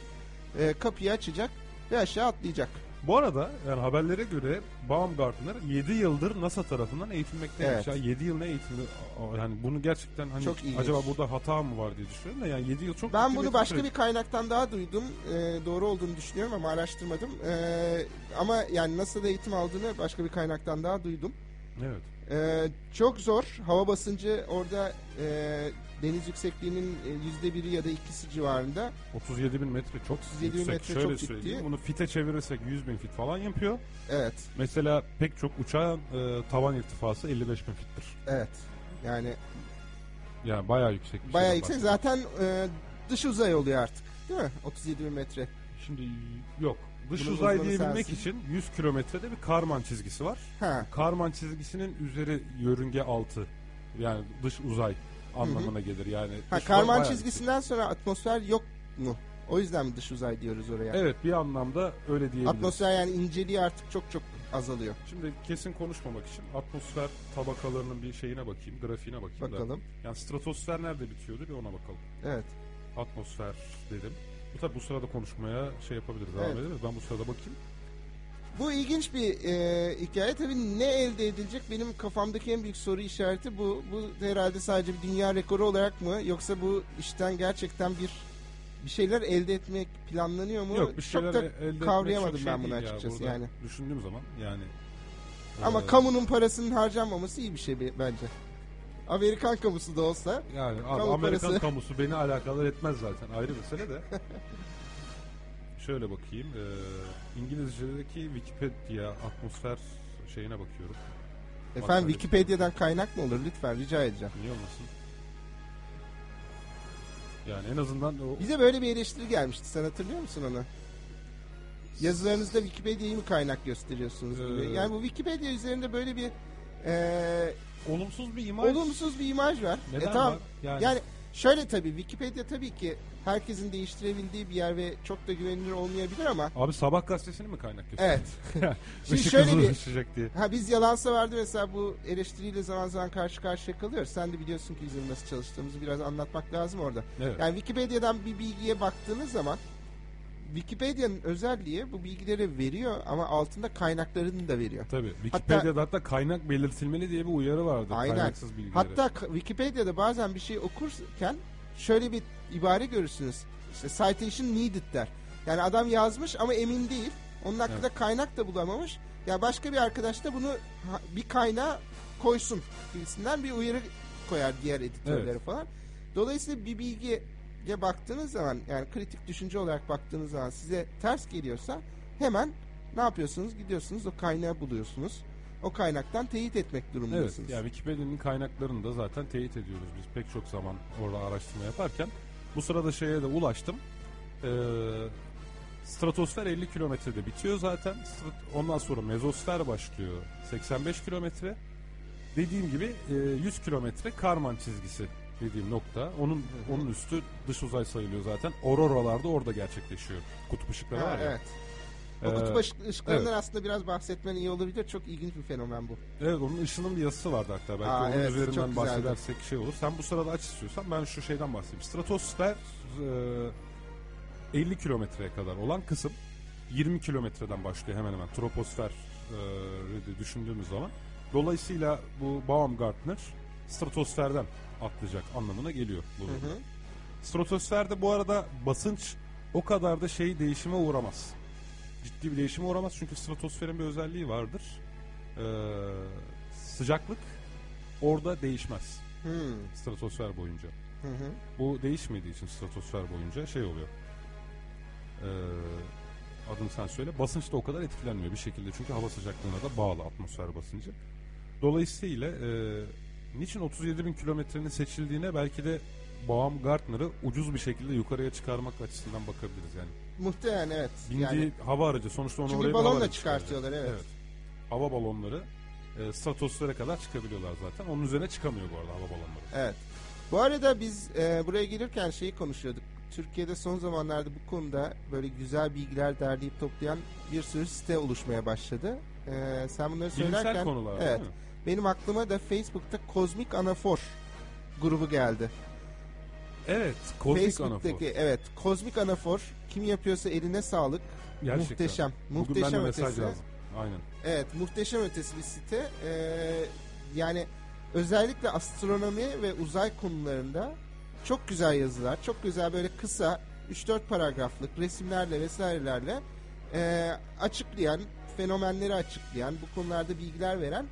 e, kapıyı açacak ve aşağı atlayacak. Bu arada yani haberlere göre Baumgartner 7 yıldır NASA tarafından eğitilmekteymiş. Evet. Ya 7 yıl ne eğitimi? Aa, Yani bunu gerçekten hani Çok ilginç. acaba burada hata mı var diye düşünüyorum da yani 7 yıl çok Ben bunu başka bir kaynaktan daha duydum. E, doğru olduğunu düşünüyorum ama araştırmadım. E, ama yani NASA'da eğitim aldığını başka bir kaynaktan daha duydum. Evet. Ee, çok zor. Hava basıncı orada e, deniz yüksekliğinin e, yüzde biri ya da ikisi civarında. 37 bin metre çok 37 bin yüksek. metre Şöyle çok ciddi. söyleyeyim. Bunu fite çevirirsek 100 bin fit falan yapıyor. Evet, Mesela pek çok uçağın e, tavan irtifası 55 bin fittir. evet. Yani Yani bayağı yüksek. bir bayağı yüksek. bahsediyoruz. Zaten e, dış uzay oluyor artık. Değil mi? 37 bin metre. Şimdi yok. Dış Bunun uzay diyebilmek sensin. için 100 kilometrede bir Karman çizgisi var. Ha, Karman çizgisinin üzeri yörünge altı. Yani dış uzay anlamına gelir. Yani ha Karman çizgisinden sonra atmosfer yok mu? O yüzden mi dış uzay diyoruz oraya? Evet bir anlamda öyle diyebiliriz. Atmosfer yani inceliği artık çok çok azalıyor. Şimdi kesin konuşmamak için atmosfer tabakalarının bir şeyine bakayım, grafiğine bakayım. da. Bakalım. Yani stratosfer nerede bitiyordu bir ona bakalım. Evet. Atmosfer dedim. Bu tabi bu sırada konuşmaya şey yapabiliriz, devam Evet. ederiz. Ben bu sırada bakayım. Bu ilginç bir e, hikaye. Tabii ne elde edilecek benim kafamdaki en büyük soru işareti bu. Bu herhalde sadece bir dünya rekoru olarak mı yoksa bu işten gerçekten bir bir şeyler elde etmek planlanıyor mu? Yok bir şeyler Çok da elde etmek kavrayamadım çok ben şey bunu değil ya açıkçası burada yani. Düşündüğüm zaman yani. Ama e, kamunun parasının harcanmaması iyi bir şey be- bence. Amerikan kamusu da olsa Yani abi Kamu Amerikan parası. kamusu beni alakadar etmez zaten. Ayrı mesele de. Şöyle bakayım. Ee, İngilizce'deki Wikipedia atmosfer şeyine bakıyorum. efendim Makale. Wikipedia'dan kaynak mı olur lütfen rica edeceğim. Niye olmasın? Yani en azından o Bize böyle bir eleştiri gelmişti sen hatırlıyor musun onu? Yazılarınızda Wikipedia'yı mı kaynak gösteriyorsunuz gibi. Ee, Yani bu Wikipedia üzerinde böyle bir e, olumsuz bir imaj. olumsuz bir imaj var. Neden E, tamam. var? Yani, Yani şöyle tabii Wikipedia tabii ki herkesin değiştirebildiği bir yer ve çok da güvenilir olmayabilir ama abi sabah gazetesini mi kaynak evet. Şimdi Işık şöyle bir- diye. Ha biz yalansa vardı mesela bu eleştiriyle zaman zaman karşı karşıya kalıyoruz. Sen de biliyorsun ki bizim nasıl çalıştığımızı biraz anlatmak lazım orada. Evet. Yani Wikipedia'dan bir bilgiye baktığınız zaman Wikipedia'nın özelliği bu bilgileri veriyor ama altında kaynaklarını da veriyor. Tabii. Wikipedia'da hatta, kaynak belirtilmeli diye bir uyarı vardı. Aynen. Kaynaksız bilgileri. Hatta Wikipedia'da bazen bir şey okurken şöyle bir ibare görürsünüz. İşte citation needed der. Yani adam yazmış ama emin değil. Onun hakkında kaynak da bulamamış. Ya başka bir arkadaş da bunu bir kaynağa koysun gibisinden bir uyarı koyar diğer editörlere Evet. falan. Dolayısıyla bir bilgiye baktığınız zaman yani kritik düşünce olarak baktığınız zaman size ters geliyorsa hemen ne yapıyorsunuz? Gidiyorsunuz o kaynağı buluyorsunuz. O kaynaktan teyit etmek Evet. durumundasınız. Yani Wikipedia'nın kaynaklarını da zaten teyit ediyoruz biz pek çok zaman orada araştırma yaparken. Bu sırada şeye de ulaştım. Ee, stratosfer 50 kilometrede bitiyor zaten. Ondan sonra mezosfer başlıyor 85 kilometre. Dediğim gibi e, 100 kilometre Karman çizgisi dediğim nokta. Onun onun üstü dış uzay sayılıyor zaten. Auroralar da orada gerçekleşiyor. Kutup ışıkları Ha, var ya. evet. O Ee, kutup ışık- ışıklarından evet. aslında biraz bahsetmen iyi olabilir. Çok ilginç bir fenomen bu. Evet onun ışının bir yazısı vardı hatta. Belki Aa, onun evet, üzerinden bahsedersek şey olur. Sen bu sırada aç istiyorsan ben şu şeyden bahsedeyim. Stratosfer e, 50 kilometreye kadar olan kısım 20 kilometreden başlıyor hemen hemen. Troposfer e, düşündüğümüz zaman. Dolayısıyla bu Baumgartner stratosferden atlayacak anlamına geliyor. Bu Hı hı. Stratosferde bu arada basınç o kadar da şey değişime uğramaz. Ciddi bir değişime uğramaz çünkü stratosferin bir özelliği vardır. Ee, sıcaklık orada değişmez Hmm. stratosfer boyunca. Hı hı. Bu değişmediği için stratosfer boyunca şey oluyor. Ee, adını sen söyle. Basınç da o kadar etkilenmiyor bir şekilde çünkü hava sıcaklığına da bağlı atmosfer basıncı. Dolayısıyla e, niçin 37 bin kilometrenin seçildiğine belki de Baumgartner'ı ucuz bir şekilde yukarıya çıkarmak açısından bakabiliriz yani. Muhtemelen evet. Bindiği Yani hava aracı sonuçta onu Çünkü oraya balonla çıkartıyorlar, çıkaracak. evet. Hava balonları e, stratosfere kadar çıkabiliyorlar zaten. Onun üzerine çıkamıyor bu arada hava balonları. evet. Bu arada biz e, buraya gelirken şeyi konuşuyorduk. Türkiye'de son zamanlarda bu konuda böyle güzel bilgiler derleyip toplayan bir sürü site oluşmaya başladı. E, sen bunları Bilimsel söylerken konular evet, değil mi? Benim aklıma da Facebook'ta Kozmik Anafor grubu geldi. Evet. Kozmik Facebook'taki anafor. evet Kozmik Anafor kim yapıyorsa eline sağlık. Gerçekten. Muhteşem. Bugün ben de Muhteşem mesaj ötesi. yazdım. Aynen. Evet muhteşem ötesi bir site. Ee, yani özellikle astronomi ve uzay konularında çok güzel yazılar, çok güzel böyle kısa 3-4 paragraflık resimlerle vesairelerle ee, açıklayan, fenomenleri açıklayan, bu konularda bilgiler veren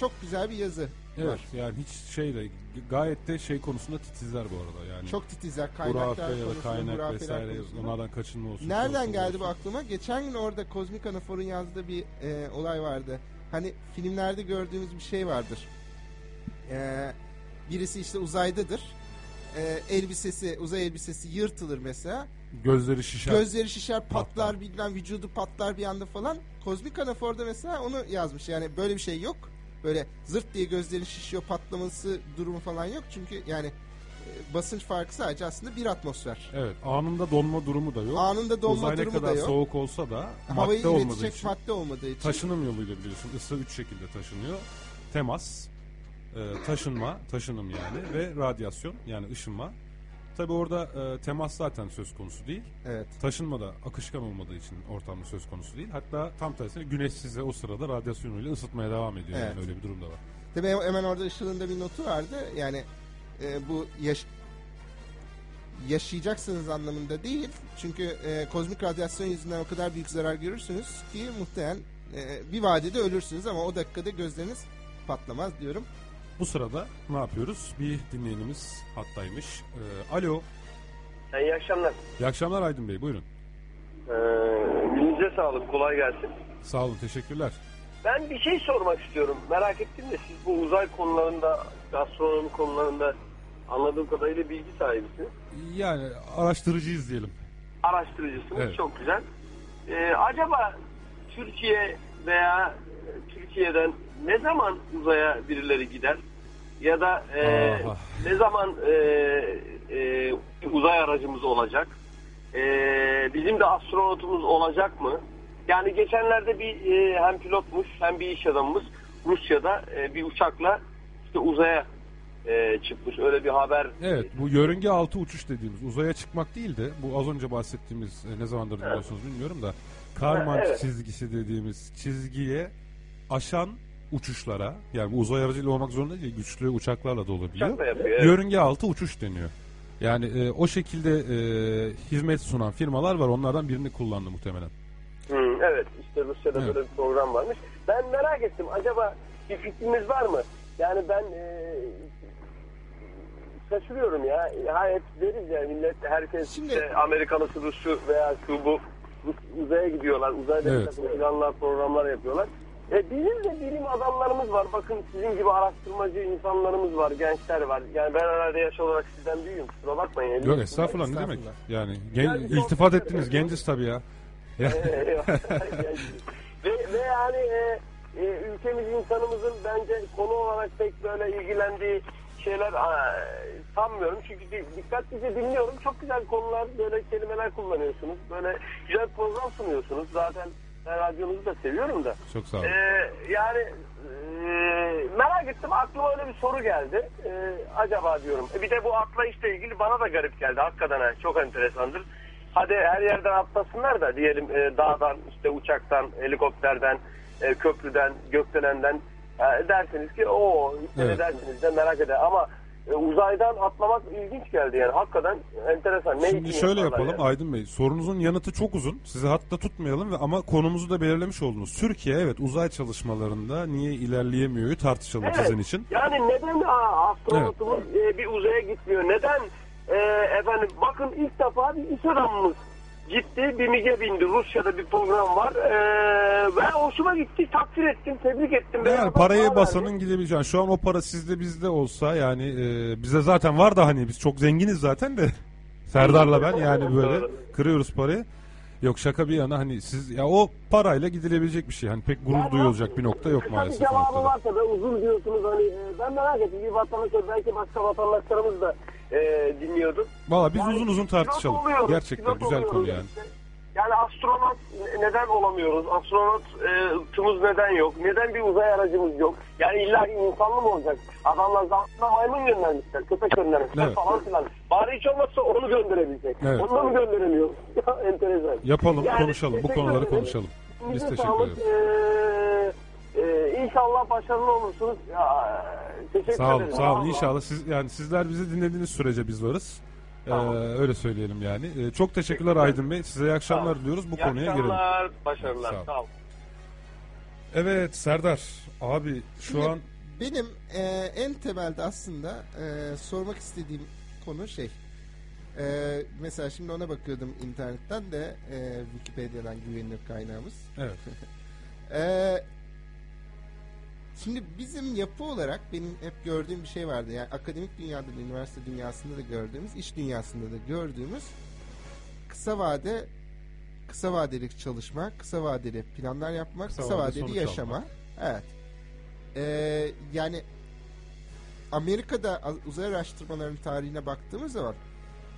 çok güzel bir yazı Evet var. yani hiç şey de gayet de şey konusunda titizler bu arada yani. Çok titizler hurafe kaynaklar ya da konusunda, kaynak vesaire konusunda. onlardan kaçınma olsun. Nereden geldi olsun. bu aklıma? Geçen gün orada Kozmik Anafor'un yazdığı bir e, olay vardı. Hani filmlerde gördüğümüz bir şey vardır. E, birisi işte uzaydadır. E, elbisesi, uzay elbisesi yırtılır mesela. Gözleri şişer. Gözleri şişer, patlar, Patlar. bilmem vücudu patlar bir anda falan. Kozmik Anafor'da mesela onu yazmış. Yani böyle bir şey yok. Böyle zırt diye gözlerin şişiyor, patlaması durumu falan yok. Çünkü yani e, basınç farkı sadece aslında bir atmosfer. Evet anında donma durumu da yok. Anında donma Uzay ne durumu da kadar yok. soğuk olsa da Havayı madde olmadığı iletecek için madde olmadığı için. taşınım yoluyla biliyorsun ısı üç şekilde taşınıyor. Temas, e, taşınma, taşınım yani ve radyasyon yani ışınma. Tabi orada e, temas zaten söz konusu değil. Evet. Taşınma da akışkan olmadığı için ortamda söz konusu değil. Hatta tam tersine güneş size o sırada radyasyonuyla ısıtmaya devam ediyor. Evet. Yani öyle bir durum da var. Tabii hemen orada Işıl'ın da bir notu vardı. Yani e, bu yaş yaşayacaksınız anlamında değil. Çünkü e, kozmik radyasyon yüzünden o kadar büyük zarar görürsünüz ki muhtemelen e, bir vadede ölürsünüz ama o dakikada gözleriniz patlamaz diyorum. Bu sırada ne yapıyoruz? Bir dinleyenimiz hattaymış. Ee, alo. İyi akşamlar. İyi akşamlar Aydın Bey. Buyurun. Ee, gününüze sağlık. Kolay gelsin. Sağ olun. Teşekkürler. Ben bir şey sormak istiyorum. Merak ettim de siz bu uzay konularında, gastronomi konularında anladığım kadarıyla bilgi sahibisiniz. Yani araştırıcıyız diyelim. Araştırıcısınız. Evet. Çok güzel. Ee, acaba Türkiye veya Türkiye'den ne zaman uzaya birileri gider? Ya da e, Aha. ne zaman e, e, uzay aracımız olacak? E, bizim de astronotumuz olacak mı? Yani geçenlerde bir e, hem pilotmuş hem bir iş adamımız Rusya'da e, bir uçakla işte uzaya e, çıkmış. Öyle bir haber. Evet bu yörünge altı uçuş dediğimiz uzaya çıkmak değil de bu az önce bahsettiğimiz e, ne zamandır dinliyorsunuz bilmiyorum da Karman evet. çizgisi dediğimiz çizgiye aşan uçuşlara yani uzay aracıyla olmak zorunda değil güçlü uçaklarla da olabiliyor. Uçakla yapıyor, evet. Yörünge altı uçuş deniyor. Yani e, o şekilde e, hizmet sunan firmalar var onlardan birini kullandı muhtemelen. Hı, evet işte Rusya'da Evet. böyle bir program varmış. Ben merak ettim acaba bir fikriniz var mı? Yani ben e, şaşırıyorum ya. Hayat deriz ya millet herkes Şimdi- işte Amerikalısı Rus'u veya şu bu uzaya gidiyorlar. Uzayda Evet. bir takım planlar programlar yapıyorlar. E, bizim de bilim adamlarımız var. Bakın sizin gibi araştırmacı insanlarımız var, gençler var. Yani ben herhalde yaş olarak sizden büyüğüm. Kusura bakmayın. Yok estağfurullah ne demek? Estağfurullah. Yani gen, Yani iltifat ettiniz genciz tabii ya. Ya- ve, ve yani e, e, ülkemiz insanımızın bence konu olarak pek böyle ilgilendiği şeyler aa, sanmıyorum. Çünkü di- dikkatlice dinliyorum. Çok güzel konular, böyle kelimeler kullanıyorsunuz. Böyle güzel program sunuyorsunuz. Zaten ben radyonuzu da seviyorum da. Çok sağ olun. Ee, yani e, merak ettim aklıma öyle bir soru geldi. Ee, acaba diyorum. E, bir de bu atlayışla ilgili bana da garip geldi. Hakikaten ha, çok enteresandır. Hadi her yerden atlasınlar da diyelim e, dağdan, işte uçaktan, helikopterden, e, köprüden, gökdelenden e, dersiniz ki o işte Evet. dersiniz de merak eder. Ama e, uzaydan atlamak ilginç geldi yani. Hakikaten enteresan. Ne Şimdi şöyle yapalım yani? Aydın Bey. Sorunuzun yanıtı çok uzun. Sizi hatta tutmayalım ve ama konumuzu da belirlemiş oldunuz. Türkiye evet uzay çalışmalarında niye ilerleyemiyor tartışalım Evet. sizin için. Yani neden astronotumuz e, bir uzaya gitmiyor? Neden e, efendim bakın ilk defa bir iş adamımız gitti bir MİG'e bindi. Rusya'da bir program var. E, ve hoşuma gitti. Takdir ettim. Tebrik ettim. Yani Beraber parayı para basanın gidebileceği. Şu an o para sizde bizde olsa yani e, bize zaten var da hani biz çok zenginiz zaten de. Serdar'la ben yani böyle kırıyoruz parayı. Yok şaka bir yana hani siz ya o parayla gidilebilecek bir şey. Hani pek gurur Yani duyulacak bir nokta yok maalesef. O cevabı varsa da uzun diyorsunuz hani e, ben merak ettim. Bir vatandaş belki başka vatandaşlarımız da e, dinliyordu. Valla biz Yani uzun uzun tartışalım. oluyoruz, Gerçekten güzel konu yani. Yani astronot neden olamıyoruz? Astronotumuz neden yok? Neden bir uzay aracımız yok? Yani illa insanlı mı olacak? Adamlar zaten maymun göndermişler, köpek göndermişler Evet. falan filan. Bari hiç olmazsa onu gönderebilecek. Evet. Onu da mı gönderemiyoruz? Ya, Enteresan. Yapalım, Yani konuşalım. Bu konuları konuşalım. Biz teşekkür sağlık. ederiz. Ee, e, inşallah başarılı olursunuz. Ya, teşekkür Sağ olun, ederim. sağ olun. İnşallah siz yani sizler bizi dinlediğiniz sürece biz varız. Ee, Tamam. öyle söyleyelim yani. Ee, çok teşekkürler Aydın Bey. Size iyi akşamlar Sağ diliyoruz. Bu İyi konuya girelim. akşamlar, başarılar. Sağ ol. Sağ olun. Evet Serdar abi şu Şimdi an benim e, en temelde aslında e, sormak istediğim konu şey. E, mesela şimdi ona bakıyordum internetten de e, Wikipedia'dan güvenilir kaynağımız. evet E, şimdi bizim yapı olarak benim hep gördüğüm bir şey vardı. Yani akademik dünyada da, üniversite dünyasında da gördüğümüz, iş dünyasında da gördüğümüz kısa vade kısa vadeli çalışma, kısa vadeli planlar yapmak, Kısa kısa, vade vadeli yaşama. almak. Evet. Ee, yani Amerika'da uzay araştırmalarının tarihine baktığımız zaman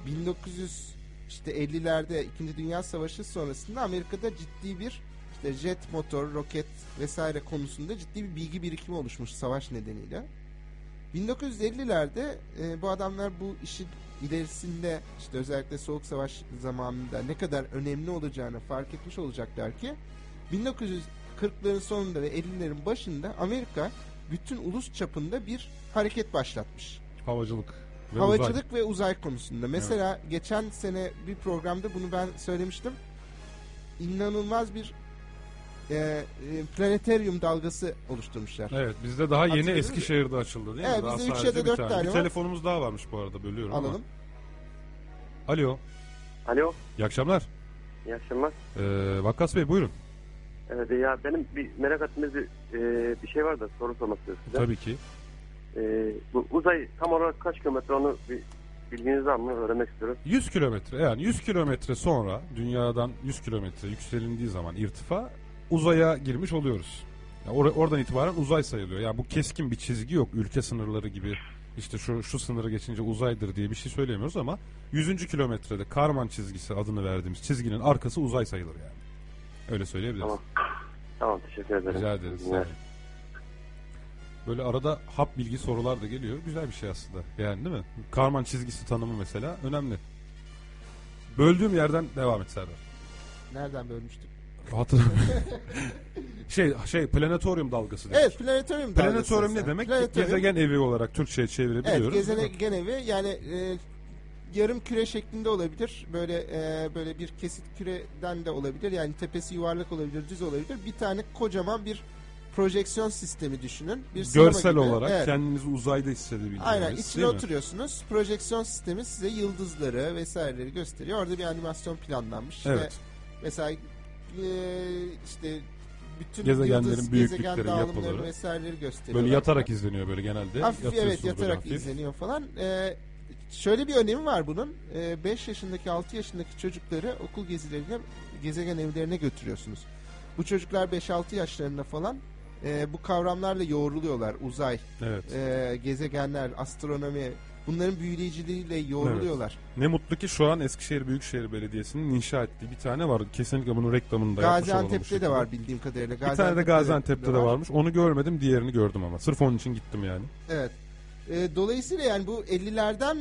1900 işte 50'lerde 2. Dünya Savaşı sonrasında Amerika'da ciddi bir işte jet motor, roket vesaire konusunda ciddi bir bilgi birikimi oluşmuş savaş nedeniyle. 1950'lerde e, bu adamlar bu işin ilerisinde işte özellikle Soğuk Savaş zamanında ne kadar önemli olacağını fark etmiş olacaklar ki 1940'ların sonunda ve 50'lerin başında Amerika bütün ulus çapında bir hareket başlatmış. havacılık ve Havacılık uzay. ve uzay konusunda. Mesela geçen sene bir programda bunu ben söylemiştim. İnanılmaz bir e, planetaryum dalgası oluşturmuşlar. Evet bizde daha yeni Hatırladınız mı? Eskişehir'de açıldı değil mi? Evet, Daha bizde üç sadece ya da bir dört tane. tane Bir var. telefonumuz daha varmış bu arada bölüyorum Alalım. ama. Alo. Alo. İyi akşamlar. İyi akşamlar. Ee, Vakkas Bey buyurun. Evet ya benim bir merak ettiğimiz bir, e, bir şey var da soru sormak istiyorum size. Tabii ki. E, bu uzay tam olarak kaç kilometre onu bir bilginiz var mı öğrenmek istiyorum. 100 kilometre yani 100 kilometre sonra dünyadan 100 kilometre yükselindiği zaman irtifa uzaya girmiş oluyoruz. Yani or- oradan itibaren uzay sayılıyor. Yani bu keskin bir çizgi yok. Ülke sınırları gibi işte şu şu sınırı geçince uzaydır diye bir şey söylemiyoruz ama 100. kilometrede Karman çizgisi adını verdiğimiz çizginin arkası uzay sayılır yani. Öyle söyleyebiliriz. Tamam. Tamam teşekkür ederim. Rica ederiz. Böyle arada hap bilgi sorular da geliyor. Güzel bir şey aslında. Yani değil mi? Karman çizgisi tanımı mesela önemli. Böldüğüm yerden devam et Serdar. Nereden bölmüştük? Hatırlamıyorum. şey şey planetoryum dalgası dedik. Evet planetaryum dalgası. Planetoryum ne demek? Planetaryum- Gezegen evi olarak Türkçe'ye çevirebiliyoruz. Evet gezegen evi yani e, yarım küre şeklinde olabilir. Böyle e, böyle bir kesit küreden de olabilir. Yani tepesi yuvarlak olabilir, düz olabilir. Bir tane kocaman bir projeksiyon sistemi düşünün. Bir Görsel gibi. olarak Evet. kendinizi uzayda hissedebildiğiniz. Aynen içine değil mi? oturuyorsunuz. Projeksiyon sistemi size yıldızları vesaireleri gösteriyor. Orada bir animasyon planlanmış. Evet. mesela e, işte bütün Gezegenlerin yıldız, büyüklükleri, gezegen dağılımları yapıları. vesaireleri gösteriyor. Böyle yatarak izleniyor böyle genelde. Hafif Yatıyorsunuz evet böyle yatarak hafif. izleniyor falan. Ee, şöyle bir önemi var bunun. 5 yaşındaki 6 yaşındaki çocukları okul gezilerine gezegen evlerine götürüyorsunuz. Bu çocuklar 5-6 yaşlarında falan e, bu kavramlarla yoğruluyorlar. Uzay, Evet. e, gezegenler, astronomi bunların büyüleyiciliğiyle yoğruluyorlar. Ne mutlu ki şu an Eskişehir Büyükşehir Belediyesi'nin inşa ettiği bir tane var. Kesinlikle bunun reklamını da Gaziantep'te de var bildiğim kadarıyla. Bir tane de Gaziantep'te de varmış. Onu görmedim, diğerini gördüm ama. Sırf onun için gittim yani. Evet. E, dolayısıyla yani bu 50'lerden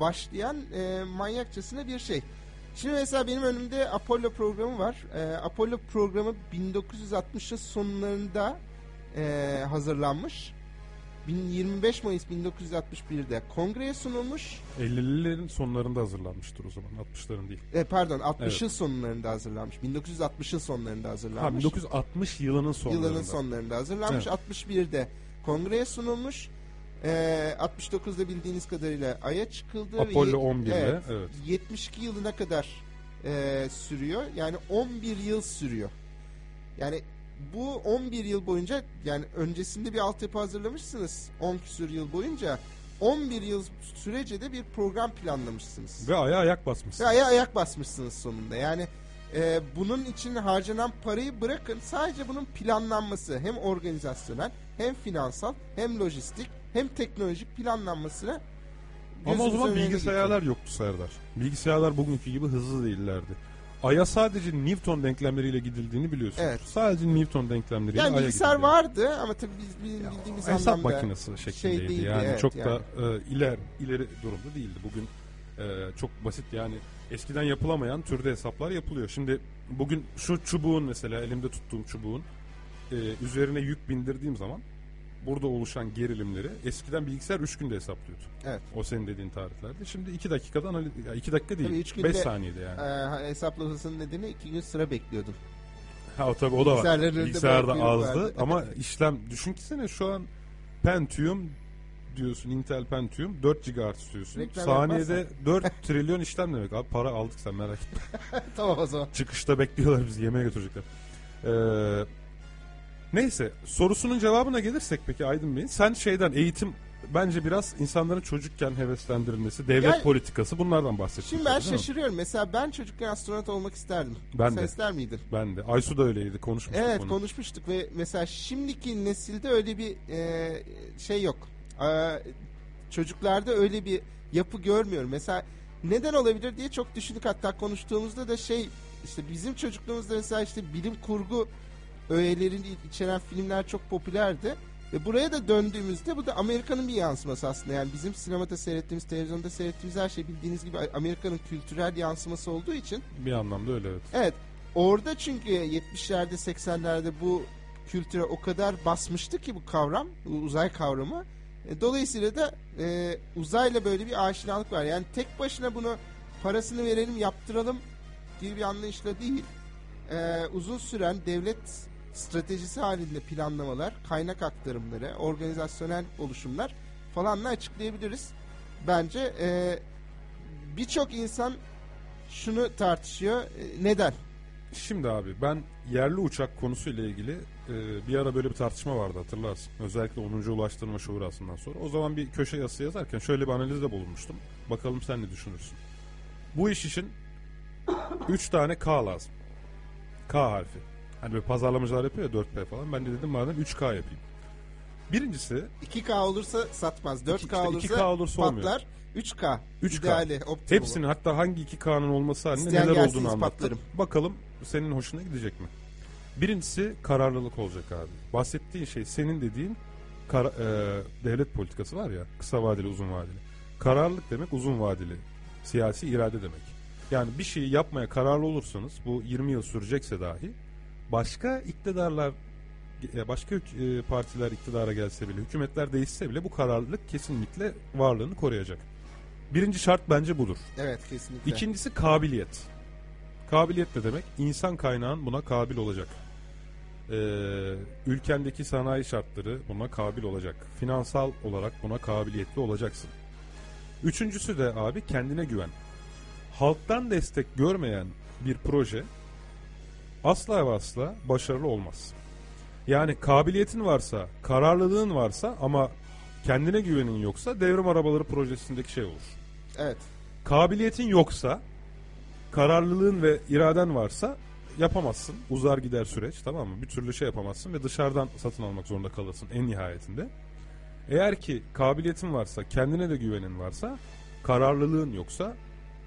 başlayan e, manyakçasına bir şey. Şimdi mesela benim önümde Apollo programı var. E, Apollo programı 1960'ın sonlarında e, hazırlanmış. 25 Mayıs 1961'de kongreye sunulmuş. 50'lerin sonlarında hazırlanmıştır o zaman. 60'ların değil. E, pardon 60'ın Evet. sonlarında hazırlanmış. 1960'ın sonlarında Ha, hazırlanmış. 1960 yılının sonlarında. Yılının sonlarında hazırlanmış. 61'de kongreye sunulmuş. Ee, 69'da bildiğiniz kadarıyla Ay'a çıkıldı. Apollo Ye- 11'de, evet, evet. 72 yılına kadar e, sürüyor. Yani 11 yıl sürüyor. Yani bu 11 yıl boyunca yani öncesinde bir altyapı hazırlamışsınız 10 küsur yıl boyunca 11 yıl sürece de bir program planlamışsınız. Ve aya ayak basmışsın. Ve aya ayak basmışsınız sonunda. Yani e, bunun için harcanan parayı bırakın. Sadece bunun planlanması hem organizasyonel hem finansal hem lojistik hem teknolojik planlanmasına Ama o zaman bilgisayarlar yoktu Serdar. Bilgisayarlar bugünkü gibi hızlı değillerdi. Aya sadece Newton denklemleriyle gidildiğini biliyorsun. Evet. Sadece Newton denklemleriyle Yani Ay'a gidildi. vardı ama tabii biz bil- bildiğimiz Hesap anlamda makinesi şeklindeydi. değildi, yani evet, çok yani. da e, iler ileri durumda değildi. Bugün e, çok basit yani eskiden yapılamayan türde hesaplar yapılıyor. Şimdi bugün şu çubuğun mesela elimde tuttuğum çubuğun e, üzerine yük bindirdiğim zaman burada oluşan gerilimleri eskiden bilgisayar 3 günde hesaplıyordu. Evet. O senin dediğin tarihlerde. Şimdi 2 dakikada analiz 2 dakika değil. üç 5 günde, saniyede yani. e, hesaplamasının nedeni iki gün sıra bekliyordum. Ha o tabii o da var. Bilgisayarda azdı vardı. ama işlem düşün ki sene şu an Pentium diyorsun Intel Pentium 4 GHz istiyorsun. Reklam Saniyede 4 trilyon işlem demek. Abi para aldık sen merak etme. tamam o zaman. Çıkışta bekliyorlar bizi yemeğe götürecekler. Ee, neyse sorusunun cevabına gelirsek peki Aydın Bey sen şeyden eğitim bence biraz insanların çocukken heveslendirilmesi, devlet Yani- politikası bunlardan bahsettin. Şimdi ben değil mi? şaşırıyorum. Mesela ben çocukken astronot olmak isterdim. Ben Sen de. ister miydin? Ben de. Aysu da öyleydi konuşmuştuk Evet bunu. konuşmuştuk ve mesela şimdiki nesilde öyle bir e, şey yok. E, çocuklarda öyle bir yapı görmüyorum. Mesela neden olabilir diye çok düşündük hatta konuştuğumuzda da şey işte bizim çocukluğumuzda mesela işte bilim kurgu öğelerini içeren filmler çok popülerdi. Ve buraya da döndüğümüzde bu da Amerika'nın bir yansıması aslında. Yani bizim sinemada seyrettiğimiz, televizyonda seyrettiğimiz her şey bildiğiniz gibi Amerika'nın kültürel yansıması olduğu için Bir anlamda öyle evet. Evet. Orada çünkü 70'lerde 80'lerde bu kültüre o kadar basmıştı ki bu kavram, bu uzay kavramı. E, Dolayısıyla da e, uzayla böyle bir aşinalık var. Yani tek başına bunu parasını verelim, yaptıralım gibi bir anlayışla değil. E, uzun süren devlet stratejisi halinde planlamalar, kaynak aktarımları, organizasyonel oluşumlar falanla açıklayabiliriz. Bence e, birçok insan şunu tartışıyor. E, neden? Şimdi abi ben yerli uçak konusuyla ilgili e, bir ara böyle bir tartışma vardı hatırlarsın. Özellikle 10. Ulaştırma Şurası'ndan sonra. O zaman bir köşe yazısı yazarken şöyle bir analizde bulunmuştum. Bakalım sen ne düşünürsün. Bu iş için 3 tane K lazım. K harfi. Hani böyle pazarlamacılar yapıyor ya 4P falan. Ben de dedim madem 3K yapayım. Birincisi 2K olursa satmaz. 4K işte olursa, 2K olursa olmuyor. patlar. 3K. 3K. İdeali, optimumu. Hepsinin hatta hangi iki K'nın olması halinde İsteyen neler olduğunu anlattım. Bakalım senin hoşuna gidecek mi? Birincisi kararlılık olacak abi. Bahsettiğin şey senin dediğin kara- e, devlet politikası var ya kısa vadeli uzun vadeli. Kararlılık demek uzun vadeli siyasi irade demek. Yani bir şeyi yapmaya kararlı olursanız bu 20 yıl sürecekse dahi başka iktidarlar e, başka e, partiler iktidara gelse bile hükümetler değişse bile bu kararlılık kesinlikle varlığını koruyacak. Birinci şart bence budur. Evet kesinlikle. İkincisi kabiliyet. Kabiliyet ne demek? İnsan kaynağın buna kabil olacak. Ee, ülkendeki sanayi şartları buna kabil olacak. Finansal olarak buna kabiliyetli olacaksın. Üçüncüsü de abi kendine güven. Halktan destek görmeyen bir proje asla ve asla başarılı olmaz. Yani kabiliyetin varsa, kararlılığın varsa ama kendine güvenin yoksa devrim arabaları projesindeki şey olur Evet. kabiliyetin yoksa kararlılığın ve iraden varsa yapamazsın. Uzar gider süreç tamam mı? Bir türlü şey yapamazsın ve dışarıdan satın almak zorunda kalırsın en nihayetinde. Eğer ki kabiliyetin varsa, kendine de güvenin varsa, kararlılığın yoksa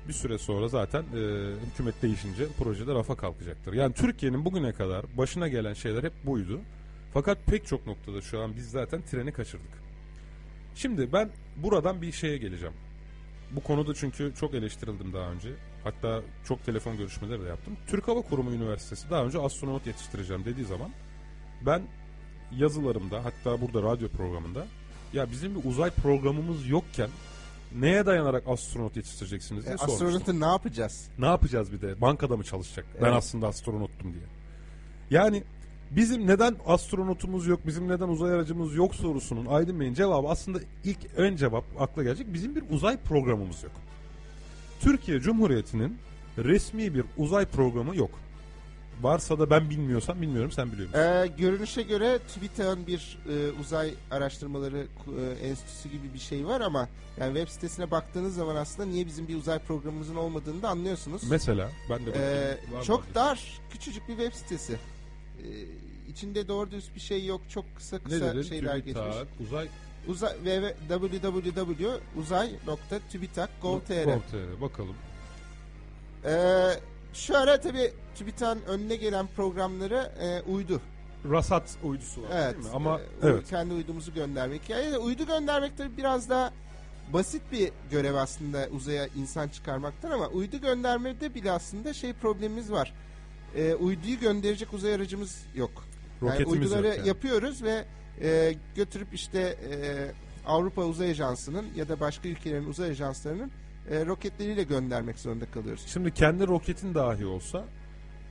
bir süre sonra zaten e, hükümet değişince projede rafa kalkacaktır. Yani Türkiye'nin bugüne kadar başına gelen şeyler hep buydu. Fakat pek çok noktada şu an biz zaten treni kaçırdık. Şimdi ben buradan bir şeye geleceğim. Bu konuda çünkü çok eleştirildim daha önce. Hatta çok telefon görüşmeleri de yaptım. Türk Hava Kurumu Üniversitesi daha önce astronot yetiştireceğim dediği zaman ben yazılarımda hatta burada radyo programında ya bizim bir uzay programımız yokken neye dayanarak astronot yetiştireceksiniz diye E, sormuştum. astronotu ne yapacağız? Ne yapacağız bir de? Bankada mı çalışacak? Ben Evet. aslında astronottum diye. Yani bizim neden astronotumuz yok, bizim neden uzay aracımız yok sorusunun Aydın Bey'in cevabı aslında ilk ön cevap akla gelecek. Bizim bir uzay programımız yok. Türkiye Cumhuriyeti'nin resmi bir uzay programı yok. Varsa da ben bilmiyorsam bilmiyorum sen biliyor musun? Ee, görünüşe göre TÜBİTAK'ın bir e, uzay araştırmaları e, enstitüsü gibi bir şey var ama yani web sitesine baktığınız zaman aslında niye bizim bir uzay programımızın olmadığını da anlıyorsunuz. Mesela ben de bakayım. Ee, Var çok adresi? dar, küçücük bir web sitesi. Ee, içinde doğru düz bir şey yok. Çok kısa kısa dedin? şeyler TÜBİTAK, geçmiş. Uzay Uzay www.uzay.tübitak.gov.tr Gov.tr. bakalım. Ee, şu ara tabii TÜBİTAK'ın önüne gelen programları e, uydu. Rasat uydusu var Evet. değil mi? Ama e, evet. kendi uydumuzu göndermek. Yani uydu göndermek tabii biraz daha basit bir görev aslında uzaya insan çıkarmaktan ama uydu göndermede bile aslında şey problemimiz var. Ee, uyduyu gönderecek uzay aracımız yok. Yani Roketimiz uyduları yok yani. yapıyoruz ve e, götürüp işte e, Avrupa Uzay Ajansı'nın ya da başka ülkelerin uzay ajanslarının e, roketleriyle göndermek zorunda kalıyoruz. Şimdi kendi roketin dahi olsa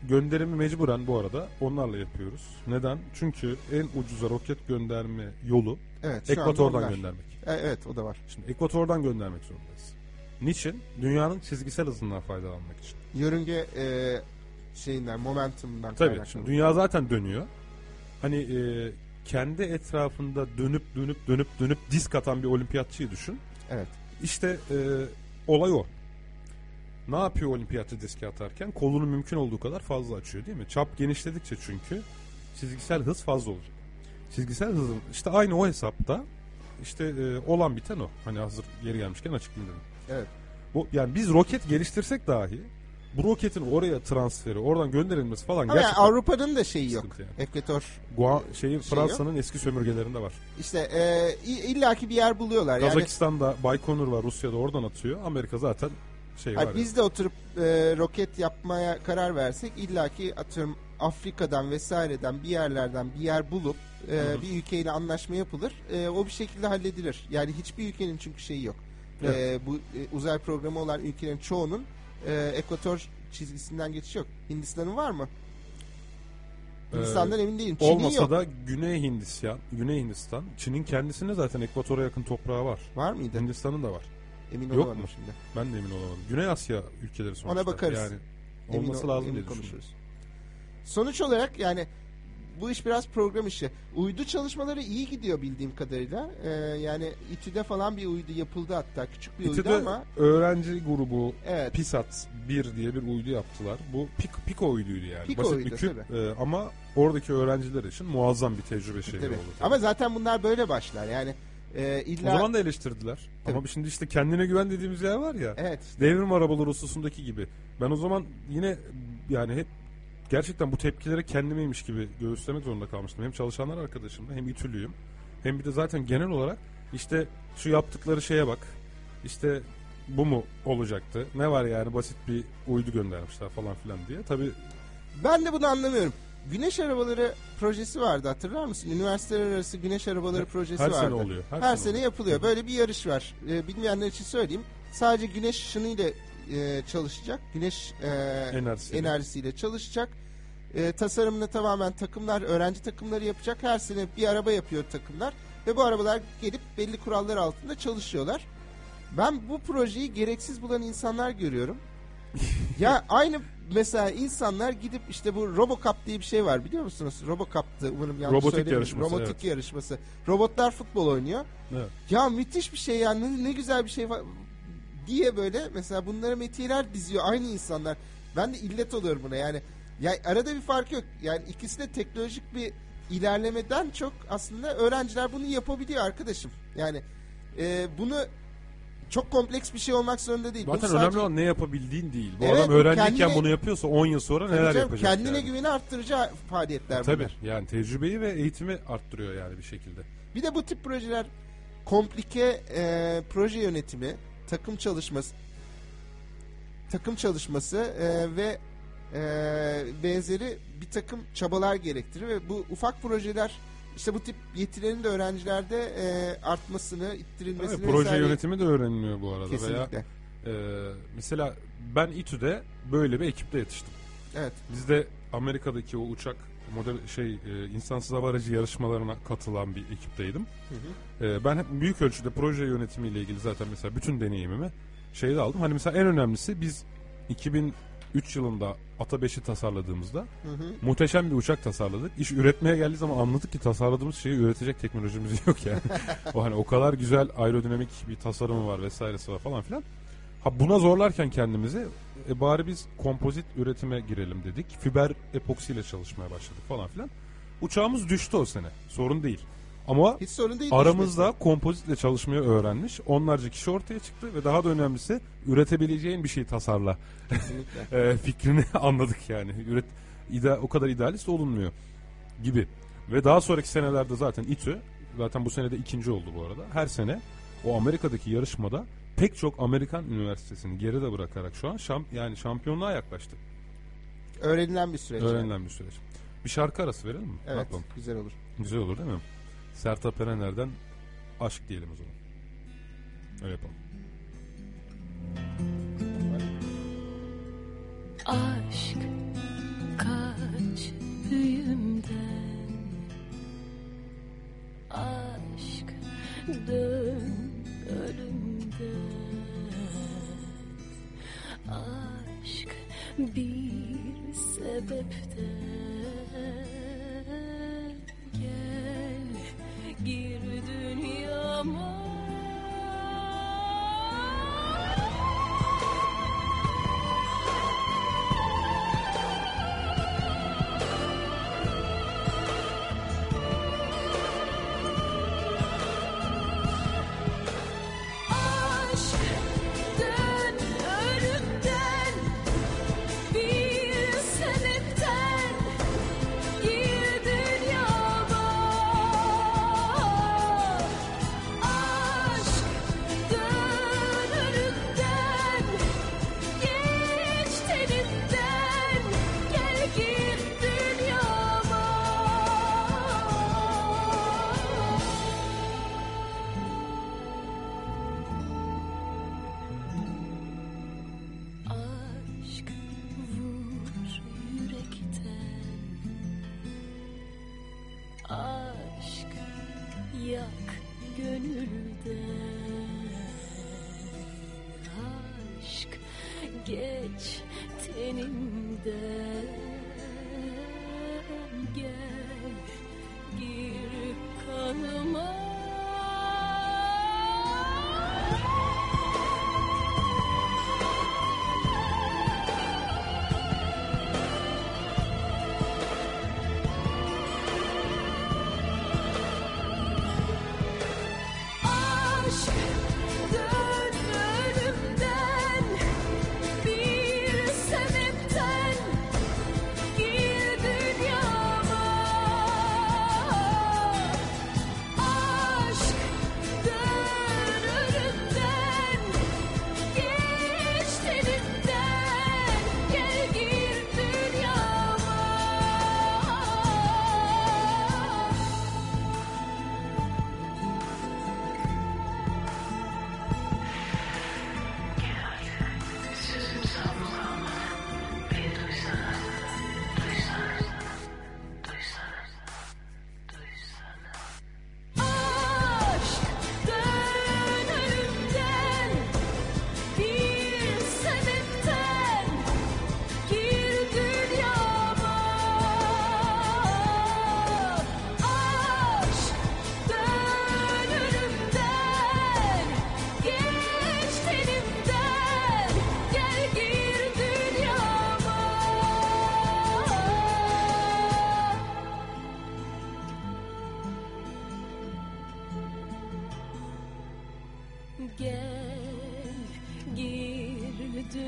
gönderimi mecburen bu arada onlarla yapıyoruz. Neden? Çünkü en ucuza roket gönderme yolu Evet, ekvatordan göndermek. E, evet, o da var. Şimdi ekvatordan göndermek zorundayız. Niçin? Dünyanın çizgisel hızından faydalanmak için. Yörünge e, şeyinden, momentumdan Tabii şimdi dünya zaten dönüyor. Hani e, kendi etrafında dönüp dönüp dönüp dönüp disk atan bir olimpiyatçıyı düşün. Evet. İşte e, olay o. Ne yapıyor olimpiyatçı diski atarken? Kolunu mümkün olduğu kadar fazla açıyor değil mi? Çap genişledikçe çünkü çizgisel hız fazla olacak. Çizgisel hızın işte aynı o hesapta işte e, olan biten o. Hani hazır yeri gelmişken açıklayayım dedim. Evet. Bu, yani biz roket geliştirsek dahi bu roketin oraya transferi, oradan gönderilmesi falan Ama yani gerçekten Avrupa'nın da şeyi yok. yani. Ekvator Gua, şeyi Şey Fransa'nın eski sömürgelerinde var. işte e, illaki bir yer buluyorlar. Yani Kazakistan'da Baykonur var, Rusya'da oradan atıyor. Amerika zaten şey var. Hayır, biz de oturup e, roket yapmaya karar versek illaki atıyorum Afrika'dan vesaireden bir yerlerden bir yer bulup e, bir ülkeyle anlaşma yapılır. E, o bir şekilde halledilir. Yani hiçbir ülkenin çünkü şeyi yok. E, bu e, uzay programı olan ülkelerin çoğunun e, ekvator çizgisinden geçiş yok. Hindistan'ın var mı? Hindistan'dan emin değilim. Çin'in Olmasa yok. da Güney Hindistan, Güney Hindistan, Çin'in kendisinde zaten ekvatora yakın toprağı var. Var mıydı? Hindistan'ın da var. Emin Yok olamadım mu? şimdi. Ben de emin olamadım. Güney Asya ülkeleri sonuçta. Ona bakarız. Yani Emin olması ol- lazım emin diye konuşuruz. Sonuç olarak yani bu iş biraz program işi. Uydu çalışmaları iyi gidiyor bildiğim kadarıyla. Ee, yani İTÜ'de falan bir uydu yapıldı hatta. Küçük bir uydu İTÜ'de ama öğrenci grubu evet. PISAT 1 diye bir uydu yaptılar. Bu Pico, Pico uyduydu yani. Pico Basit uydu, bir küp e, ama oradaki öğrenciler için muazzam bir tecrübe şeyi Tabii. oldu. tabii. Ama zaten bunlar böyle başlar. Yani e, o illa zaman da eleştirdiler. Tabii. Ama şimdi işte kendine güven dediğimiz yer var ya. evet. Devrim arabaları hususundaki gibi. Ben o zaman yine yani hep gerçekten bu tepkilere kendimeymiş gibi göğüslemek zorunda kalmıştım. Hem çalışanlar arkadaşımda hem İTÜ'lüyüm. Hem bir de zaten genel olarak işte şu yaptıkları şeye bak. İşte bu mu olacaktı? Ne var yani basit bir uydu göndermişler falan filan diye. Tabii Ben de bunu anlamıyorum. Güneş arabaları projesi vardı hatırlar mısın? Üniversiteler arası güneş arabaları projesi her vardı. sene oluyor. Her, Her, sene, sene oluyor. yapılıyor. Böyle bir yarış var. Ee, bilmeyenler için söyleyeyim. Sadece güneş ışınıyla e, çalışacak. Güneş e, Enerjisiyle. enerjisiyle çalışacak. E, tasarımını tamamen takımlar, öğrenci takımları yapacak. Her sene bir araba yapıyor takımlar. Ve bu arabalar gelip belli kurallar altında çalışıyorlar. Ben bu projeyi gereksiz bulan insanlar görüyorum. ya aynı mesela insanlar gidip işte bu Robocup diye bir şey var biliyor musunuz? Robocup'tı umarım yanlış Robotik söylemiyorum. yarışması, Robotik evet. yarışması. Robotlar futbol oynuyor. Evet. Ya müthiş bir şey ya ne, ne güzel bir şey diye böyle mesela bunlara metiyeler diziyor aynı insanlar. Ben de illet oluyorum buna yani. Ya arada bir fark yok. Yani ikisi de teknolojik bir ilerlemeden çok aslında öğrenciler bunu yapabiliyor arkadaşım. Yani e, bunu çok kompleks bir şey olmak zorunda değil. Zaten sadece- önemli olan ne yapabildiğin değil. Bu Evet, adam öğrenciyken kendine- bunu yapıyorsa 10 yıl sonra Tabii neler canım, yapacak Kendine yani. güveni arttırıcı faaliyetler Tabii bunlar. yani tecrübeyi ve eğitimi arttırıyor yani bir şekilde. Bir de bu tip projeler komplike e, proje yönetimi, takım çalışması, takım çalışması e, ve e, benzeri bir takım çabalar gerektirir ve bu ufak projeler işte bu tip yetilerin de öğrencilerde e, artmasını, ittirilmesini Tabii, proje vesaire- yönetimi de öğreniliyor bu arada. kesinlikle. Veya e, mesela ben İTÜ'de böyle bir ekipte yetiştim. Evet. Bizde Amerika'daki o uçak model şey e, insansız hava aracı yarışmalarına katılan bir ekipteydim. Hı hı. E, ben hep büyük ölçüde proje yönetimiyle ilgili zaten mesela bütün deneyimimi şeyde aldım. Hani mesela en önemlisi biz 2003 yılında Ata 5'i tasarladığımızda Hı hı. muhteşem bir uçak tasarladık. İş üretmeye geldiği zaman anladık ki tasarladığımız şeyi üretecek teknolojimiz yok yani. o hani o kadar güzel aerodinamik bir tasarımı var vesairesi var falan filan. Ha buna zorlarken kendimizi e, bari biz kompozit üretime girelim dedik. Fiber epoksiyle çalışmaya başladık falan filan. Uçağımız düştü o sene. Sorun değil. Ama Hiç sorun değil. aramızda kompozitle çalışmayı öğrenmiş. Onlarca kişi ortaya çıktı ve daha da önemlisi üretebileceğin bir şey tasarla Kesinlikle. e, fikrini anladık yani. Üret, ide, o kadar idealist olunmuyor gibi. Ve daha sonraki senelerde zaten İTÜ, zaten bu senede ikinci oldu bu arada. Her sene o Amerika'daki yarışmada pek çok Amerikan üniversitesini geride bırakarak şu an şam, yani şampiyonluğa yaklaştı. Öğrenilen bir süreç. yani. Öğrenilen bir süreç. Bir şarkı arası verelim mi? Evet. yapalım? Güzel olur. Güzel olur değil mi? Sertab Erener'den aşk diyelim o zaman. Öyle yapalım. Aşk kaç büyümden Aşk dön ölümden Aşk bir sebepten Gel gir dünyama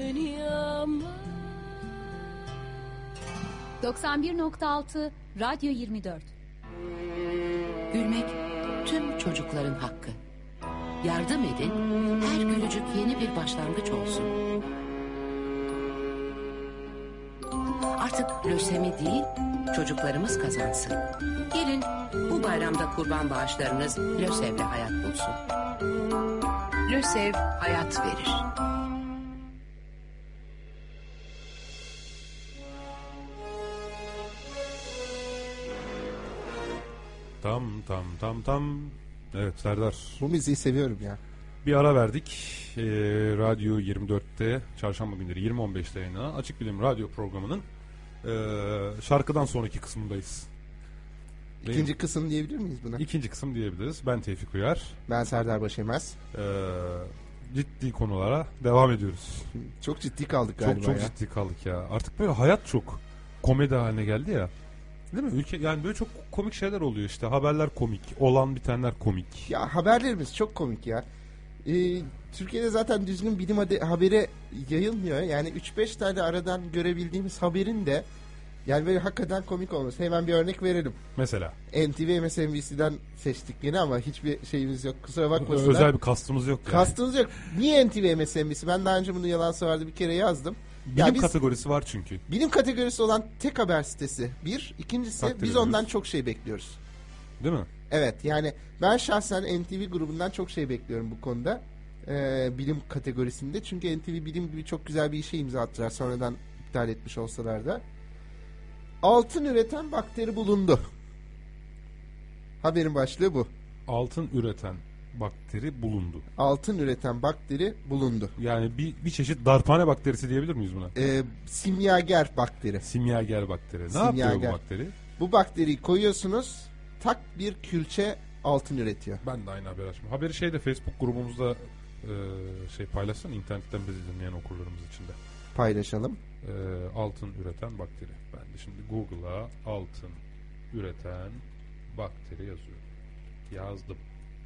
dünyama 91.6 Radyo 24 Gülmek tüm çocukların hakkı. Yardım edin, her gülücük yeni bir başlangıç olsun. Artık lösemi değil, çocuklarımız kazansın. Gelin bu bayramda kurban bağışlarınız LÖSEV'le hayat bulsun. LÖSEV hayat verir. Tam tam tam tam. Evet Serdar. Bu müziği seviyorum ya. Bir ara verdik. Ee, Radyo 24'te çarşamba günleri 20.15'te yayınlanan Açık Bilim Radyo programının ee, şarkıdan sonraki kısmındayız. Değil İkinci kısım diyebilir miyiz buna? İkinci kısım diyebiliriz. Ben Tevfik Uyar. Ben Serdar Başemez. Ee, ciddi konulara devam ediyoruz. Çok ciddi kaldık galiba Çok çok ya. ciddi kaldık ya. Artık böyle hayat çok komedi haline geldi ya. Değil mi? Ülke yani böyle çok komik şeyler oluyor işte. Haberler komik, olan bitenler komik. Ya haberlerimiz çok komik ya. Ee, Türkiye'de zaten düzgün bilim haberi yayılmıyor. Yani 3-5 tane aradan görebildiğimiz haberin de yani böyle hakikaten komik olması. Hemen bir örnek verelim. Mesela NTV MSNBC'den seçtik yine ama hiçbir şeyimiz yok. Kusura bakmasınlar. özel bir kastımız yok yani. Kastınız yok. Niye NTV MSNBC? Ben daha önce bunu yalan vardı bir kere yazdım. Bilim Ya biz- kategorisi var çünkü. Bilim kategorisi olan tek haber sitesi. Bir. ikincisi Takdir biz ediyoruz. ondan çok şey bekliyoruz. Değil mi? Evet yani ben şahsen NTV grubundan çok şey bekliyorum bu konuda. Ee, bilim kategorisinde. Çünkü NTV bilim gibi çok güzel bir işe imza attılar sonradan iptal etmiş olsalar da. Altın üreten bakteri bulundu. Haberin başlığı bu. Altın üreten bakteri bulundu. Altın üreten bakteri bulundu. Yani bir, bir çeşit darphane bakterisi diyebilir miyiz buna? Ee, simyager bakteri. Simyager bakteri. Ne Simyager. yapıyor bu bakteri? Bu bakteriyi koyuyorsunuz tak bir külçe altın üretiyor. Ben de aynı haberi açtım. Haberi şeyde Facebook grubumuzda e, şey paylaşsın internetten bizi dinleyen okurlarımız için de. Paylaşalım. E, altın üreten bakteri. Ben de şimdi Google'a altın üreten bakteri yazıyorum. Yazdım.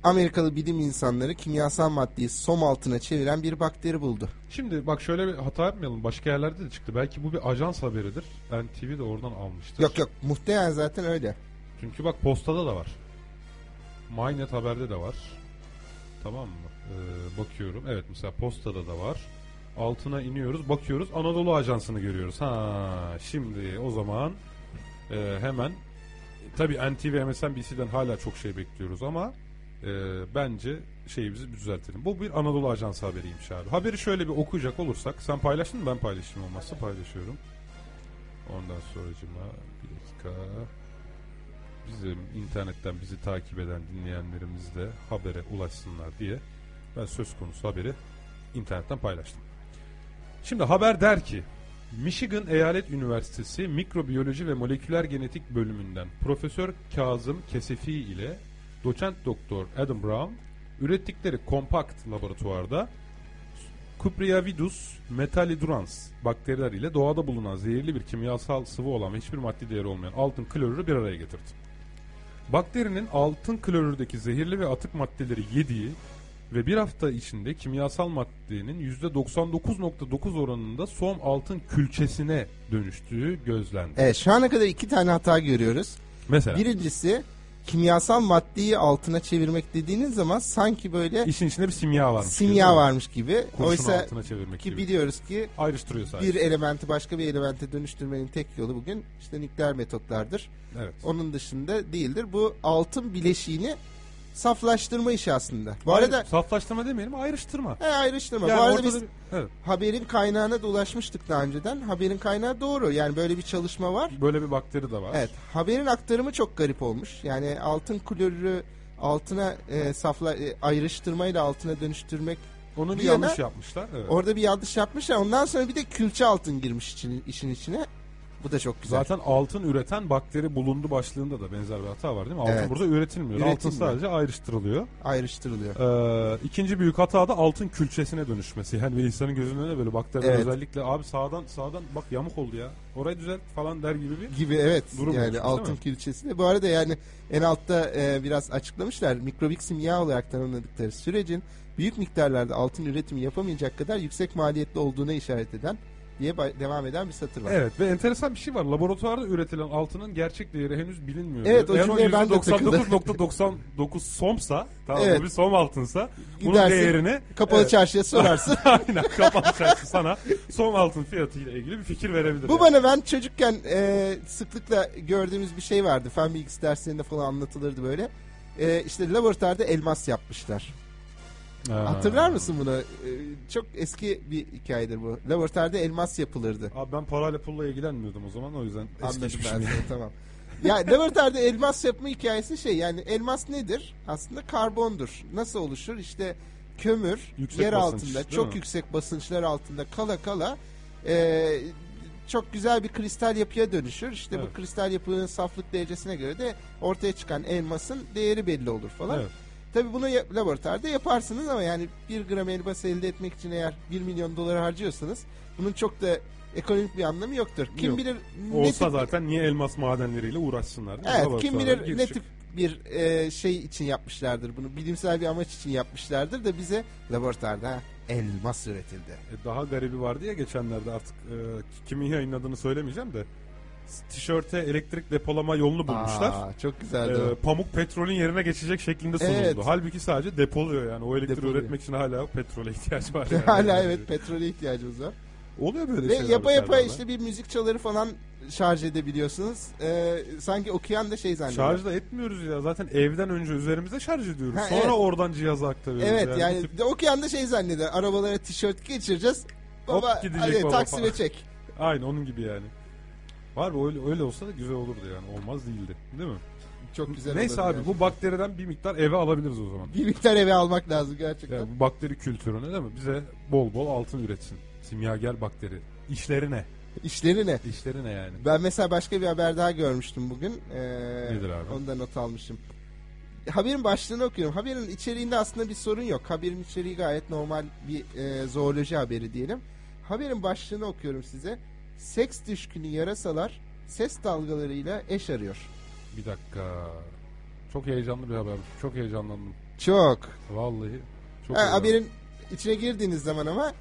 Amerikalı bilim insanları kimyasal maddeyi som altına çeviren bir bakteri buldu. Şimdi bak şöyle bir hata yapmayalım. Başka yerlerde de çıktı. Belki bu bir ajans haberidir. NTV de oradan almıştır. Yok yok muhtemelen zaten öyle. Çünkü bak postada da var. MyNet haberde de var. Tamam mı? Ee, bakıyorum. Evet mesela postada da var. Altına iniyoruz. Bakıyoruz. Anadolu Ajansı'nı görüyoruz. Ha şimdi o zaman e, hemen tabii NTV MSNBC'den hala çok şey bekliyoruz ama e, bence şeyimizi düzeltelim. Bu bir Anadolu Ajansı haberiymiş abi. Haberi şöyle bir okuyacak olursak sen paylaştın mı? Ben paylaşayım olmazsa paylaşıyorum. Ondan sonracıma bir dakika bizim internetten bizi takip eden dinleyenlerimiz de habere ulaşsınlar diye ben söz konusu haberi internetten paylaştım. Şimdi haber der ki Michigan Eyalet Üniversitesi Mikrobiyoloji ve Moleküler Genetik bölümünden Profesör Kazım Kesefi ile doçent doktor Adam Brown ürettikleri kompakt laboratuvarda Cupriavidus metallidurans bakteriler ile doğada bulunan zehirli bir kimyasal sıvı olan ve hiçbir maddi değeri olmayan altın klorürü bir araya getirdi. Bakterinin altın klorürdeki zehirli ve atık maddeleri yediği ve bir hafta içinde kimyasal maddenin %99.9 oranında som altın külçesine dönüştüğü gözlendi. Evet şu ana kadar iki tane hata görüyoruz. Mesela Birincisi kimyasal maddeyi altına çevirmek dediğiniz zaman sanki böyle işin içinde bir simya varmış. simya gibi, varmış gibi. Kurşunu Oysa altına çevirmek ki gibi. biliyoruz ki Ayrıştırıyor sadece. bir elementi başka bir elemente dönüştürmenin tek yolu bugün işte nükleer metotlardır. Evet. Onun dışında değildir. Bu altın bileşiğini saflaştırma işi aslında. Bu Hayır, arada saflaştırma demeyelim ayrıştırma. he, ayrıştırma. Yani Bu arada biz bir- evet, haberin kaynağına da ulaşmıştık daha önceden. Haberin kaynağı doğru. Yani böyle bir çalışma var. böyle bir bakteri de var. Evet. Haberin aktarımı çok garip olmuş. Yani altın klorürü altına e, safla e, ayrıştırmayla altına dönüştürmek Onu bir Bir yanlış yana- yapmışlar. Evet. orada bir yanlış yapmışlar. Ondan sonra bir de külçe altın girmiş için, işin içine. Bu da çok güzel. Zaten altın üreten bakteri bulundu başlığında da benzer bir hata var değil mi? Altın Evet. burada üretilmiyor. Altın Üretilmiyor. sadece ayrıştırılıyor. Ayrıştırılıyor. Ee, ikinci büyük hata da altın külçesine dönüşmesi. Yani bir insanın gözünün önüne böyle bakteriler Evet. özellikle abi sağdan sağdan bak yamuk oldu ya. Orayı düzelt falan der gibi bir gibi evet Durum yani oluşmuş, altın değil mi? külçesi de bu arada yani en altta e, biraz açıklamışlar mikrobik simya olarak tanımladıkları sürecin büyük miktarlarda altın üretimi yapamayacak kadar yüksek maliyetli olduğuna işaret eden diye devam eden bir satır var. Evet ve enteresan bir şey var. Laboratuvarda üretilen altının gerçek değeri henüz bilinmiyor. Evet, o cümleye ben de takıldım. %99.99 somsa, tamam Evet. bu bir som altınsa bunun Gidersin, değerini Kapalı Evet. çarşıya sorarsın. aynen kapalı çarşı sana som altın fiyatıyla ilgili bir fikir verebilir. Bu yani. bana ben çocukken e, sıklıkla gördüğümüz bir şey vardı. Fen bilgisi derslerinde falan anlatılırdı böyle. E, işte laboratuvarda elmas yapmışlar. Ha. Hatırlar mısın bunu? E, çok eski bir hikayedir bu. Laboratuvarda elmas yapılırdı. Abi ben parayla pulla ilgilenmiyordum o zaman o yüzden Anladım ben geçmişim. seni, tamam. Ya laboratuvarda elmas yapma hikayesi şey yani elmas nedir? Aslında karbondur. Nasıl oluşur? İşte kömür Yüksek yer basınç, altında değil çok mi? yüksek basınçlar altında kala kala e, çok güzel bir kristal yapıya dönüşür. İşte Evet. bu kristal yapının saflık derecesine göre de ortaya çıkan elmasın değeri belli olur falan. Evet. Tabii bunu laboratuvarda yaparsınız ama yani bir gram elmas elde etmek için eğer 1 milyon dolar harcıyorsanız bunun çok da ekonomik bir anlamı yoktur. Kim Yok. bilir ne Olsa tip- zaten niye elmas madenleriyle uğraşsınlar? değil mi? Evet kim bilir gir ne tip bir e, şey için yapmışlardır bunu. Bilimsel bir amaç için yapmışlardır da bize laboratuvarda elmas üretildi. E, Daha garibi vardı ya geçenlerde artık e, kimin yayınladığını söylemeyeceğim de tişörte elektrik depolama yolunu bulmuşlar. Aa, çok güzeldi E, o. pamuk petrolün yerine geçecek şeklinde sunuldu. Evet. Halbuki sadece depoluyor yani. O elektriği Depoluyor. üretmek için hala petrole ihtiyaç var. Yani. Hala evet petrole ihtiyacımız var. Oluyor böyle Ve şeyler. yapa yapa dışarıda. işte bir müzik çaları falan şarj edebiliyorsunuz. Ee, sanki okuyan da şey zannediyor. Şarj da etmiyoruz ya. Zaten evden önce üzerimizde şarj ediyoruz. Ha, Sonra evet. oradan cihaza aktarıyoruz. Evet yani. yani tip- de okuyan da şey zannediyor. Arabalara tişört geçireceğiz. Baba Hop gidecek hadi baba taksime falan. çek. Aynı onun gibi yani. Var mı öyle, öyle olsa da güzel olurdu yani. Olmaz değildi. Değil mi? Çok güzel Neyse abi yani. bu bakteriden bir miktar eve alabiliriz o zaman. Bir miktar eve almak lazım gerçekten. Yani bu bakteri kültürünü değil mi? Bize bol bol altın üretsin. Simyager bakteri. İşleri ne? İşleri ne? İşleri ne yani? Ben mesela başka bir haber daha görmüştüm bugün. Ee, Nedir abi? Onu da not almışım. Haberin başlığını okuyorum. Haberin içeriğinde aslında bir sorun yok. Haberin içeriği gayet normal bir e, zooloji haberi diyelim. Haberin başlığını okuyorum size. Seks düşkünü yarasalar ses dalgalarıyla eş arıyor. Bir dakika. Çok heyecanlı bir haber. Çok heyecanlandım. Çok. Vallahi. Çok Ha, haberin içine girdiğiniz zaman ama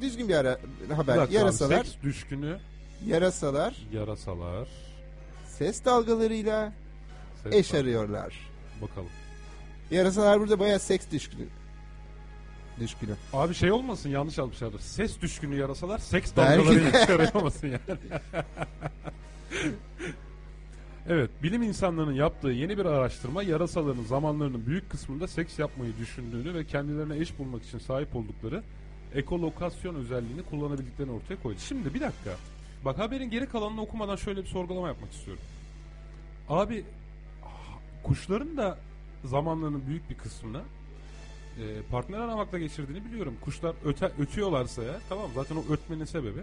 düzgün bir ara, Bir haber. dakika abi, yarasalar, Seks düşkünü yarasalar yarasalar. ses dalgalarıyla Ses eş var. arıyorlar. Bakalım. Yarasalar burada bayağı seks düşkünü. Düşkünü. Abi şey olmasın yanlış almışlardır. Ses düşkünü yarasalar seks Belki dalgalarıyla de. çıkarılmasın yani. evet bilim insanlarının yaptığı yeni bir araştırma yarasaların zamanlarının büyük kısmında seks yapmayı düşündüğünü ve kendilerine eş bulmak için sahip oldukları ekolokasyon özelliğini kullanabildiklerini ortaya koydu. Şimdi bir dakika. Bak haberin geri kalanını okumadan şöyle bir sorgulama yapmak istiyorum. Abi kuşların da zamanlarının büyük bir kısmını e, partner aramakla geçirdiğini biliyorum. Kuşlar öte, ötüyorlarsa ya tamam zaten o ötmenin sebebi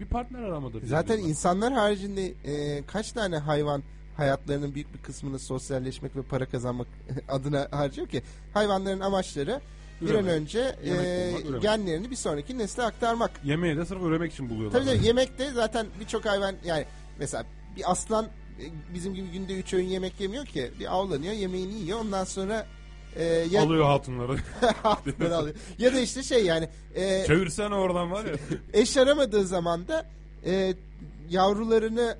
bir partner aramadır. Zaten biliyorum insanlar haricinde e, kaç tane hayvan hayatlarının büyük bir kısmını sosyalleşmek ve para kazanmak adına harcıyor ki hayvanların amaçları bir an önce yemek e, bulmak, üremek. genlerini bir sonraki nesle aktarmak. Yemeği de sırf üremek için buluyorlar. Tabii tabii yemekte zaten birçok hayvan yani mesela bir aslan e, bizim gibi günde üç öğün yemek yemiyor ki bir avlanıyor yemeğini yiyor ondan sonra e, ya, Alıyor hatunları. Böyle alıyor. ya da işte şey yani e, Çevirsene oradan var ya. eş aramadığı zaman da e, yavrularını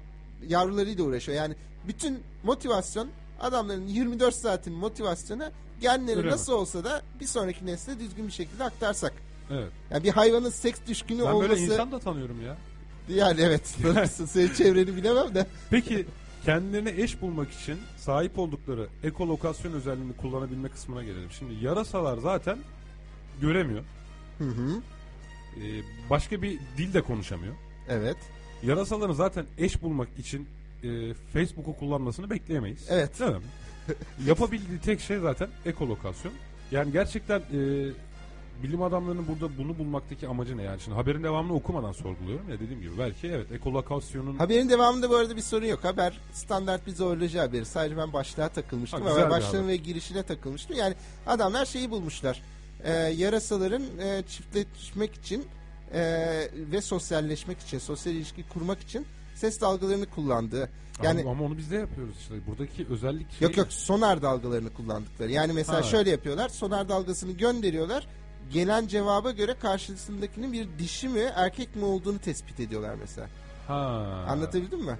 yavrularıyla uğraşıyor. Yani bütün motivasyon adamların 24 saatin motivasyonu genleri Üreme. nasıl olsa da bir sonraki nesle düzgün bir şekilde aktarsak. Evet. Yani bir hayvanın seks düşkünü Ben olması böyle insan da tanıyorum ya. yani evet tanırsın senin çevreni bilemem de Peki kendilerine eş bulmak için sahip oldukları ekolokasyon özelliğini kullanabilme kısmına gelelim. Şimdi yarasalar zaten göremiyor. hı hı. Ee, başka bir dil de konuşamıyor. evet Yarasaların zaten eş bulmak için e, Facebook'u kullanmasını bekleyemeyiz. Evet. Değil mi? Yapabildiği tek şey zaten ekolokasyon. Yani gerçekten e, bilim adamlarının burada bunu bulmaktaki amacı ne? Yani şimdi haberin devamını okumadan sorguluyorum ya dediğim gibi belki evet ekolokasyonun Haberin devamında bu arada bir sorun yok. Haber standart bir zooloji haberi. Sadece ben başlığa takılmıştım Ha, ama başlığın ve girişine takılmıştım. Yani adamlar şeyi bulmuşlar. Ee, yarasaların e, çiftleşmek için e, ve sosyalleşmek için, sosyal ilişki kurmak için ses dalgalarını kullandığı. Yani ama, ama onu biz de yapıyoruz işte. Buradaki özellik şey yok yok sonar dalgalarını kullandıkları. Yani mesela Ha. şöyle yapıyorlar. Sonar dalgasını gönderiyorlar. Gelen cevaba göre karşısındakinin bir dişi mi erkek mi olduğunu tespit ediyorlar mesela. Ha. Anlatabildim mi?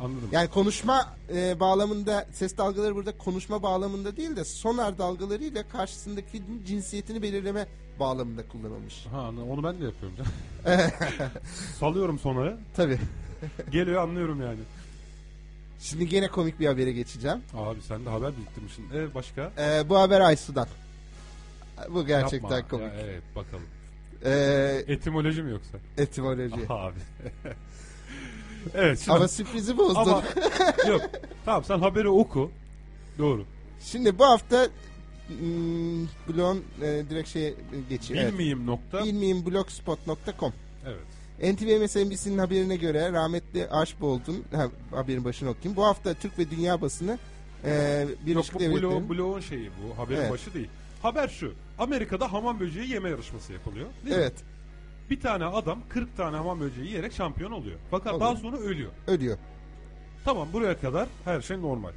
Anladım. Yani konuşma e, bağlamında ses dalgaları burada konuşma bağlamında değil de sonar dalgalarıyla karşısındaki cinsiyetini belirleme bağlamında kullanılmış. Ha onu ben de yapıyorum. Salıyorum sonları. Tabii. Geliyor anlıyorum yani. Şimdi gene komik bir habere geçeceğim. Abi sen de haber biriktirmişsin. Evet başka? E, bu haber Aysu'dan. Bu gerçekten Yapma. komik. Ya, evet bakalım. E, Etimoloji mi yoksa? etimoloji. Abi. evet şimdi Ama sürprizi bozdun. ama yok. Tamam sen haberi oku. Doğru. Şimdi bu hafta hmm, blogun e, direkt şeye geçiyor. Evet. Bilmeyeyim nokta. Bilmeyeyim blogspot.com Evet. NTV MSNBC'nin haberine göre rahmetli Archbold'un ha, haberin başını okuyayım. Bu hafta Türk ve dünya basını e, Yok Birleşik bu Devletler'in bloğun, bloğun şeyi bu. Haberin Evet. başı değil. Haber şu. Amerika'da hamam böceği yeme yarışması yapılıyor. Değil mi? evet Bir tane adam 40 tane hamam böceği yiyerek şampiyon oluyor. Fakat Oluyor. daha sonra ölüyor. ölüyor. Tamam buraya kadar her şey normal.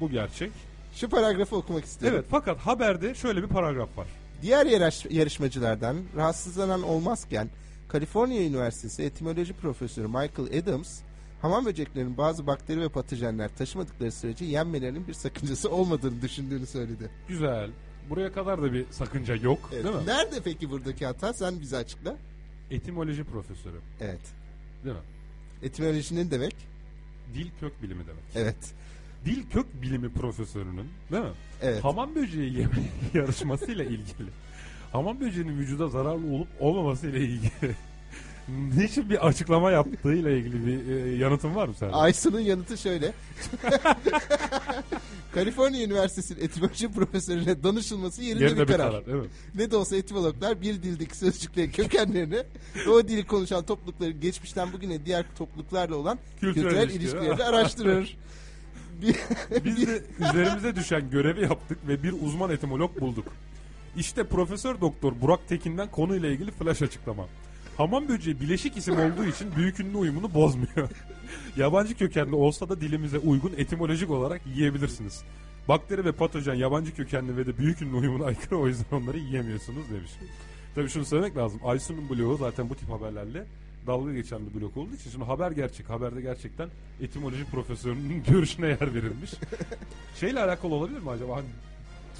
Bu gerçek. Şu paragrafı okumak istiyorum. Evet fakat haberde şöyle bir paragraf var. Diğer yarış, yarışmacılardan rahatsızlanan olmazken Kaliforniya Üniversitesi etimoloji profesörü Michael Adams hamam böceklerinin bazı bakteri ve patojenler taşımadıkları sürece yenmelerinin bir sakıncası olmadığını düşündüğünü söyledi. Güzel. Buraya kadar da bir sakınca yok Evet. değil mi? Nerede peki buradaki hata? Sen bize açıkla. Etimoloji profesörü Evet. değil mi? Etimoloji ne demek? Dil kök bilimi demek. Evet. Dil kök bilimi profesörünün değil mi? Evet. Hamam böceği yeme yarışmasıyla ilgili. Hamam böceğinin vücuda zararlı olup olmaması ile ilgili. Niçin bir açıklama yaptığıyla ilgili bir e, yanıtın var mı sende? Aysun'un yanıtı şöyle. Kaliforniya Üniversitesi'nin etimoloji profesörüne danışılması yerinde, Yerinde bir karar. Evet. Ne de olsa etimologlar bir dildeki sözcüklerin kökenlerini ve o dili konuşan toplulukların geçmişten bugüne diğer topluluklarla olan Kültürel kültürel, ilişkileri. ilişkileri araştırır. Bir- Biz de üzerimize düşen görevi yaptık ve bir uzman etimolog bulduk. İşte Profesör Doktor Burak Tekin'den konuyla ilgili flash açıklama. Hamam böceği bileşik isim olduğu için büyük ünlü uyumunu bozmuyor. yabancı kökenli olsa da dilimize uygun etimolojik olarak yiyebilirsiniz. Bakteri ve patojen yabancı kökenli ve de büyük ünlü uyumuna aykırı o yüzden onları yiyemiyorsunuz demiş. Tabii şunu söylemek lazım. Aysun'un blogu zaten bu tip haberlerle dalga geçen bir blog olduğu için şimdi haber gerçek. Haberde gerçekten etimoloji profesörünün görüşüne yer verilmiş. Şeyle alakalı olabilir mi acaba? Hani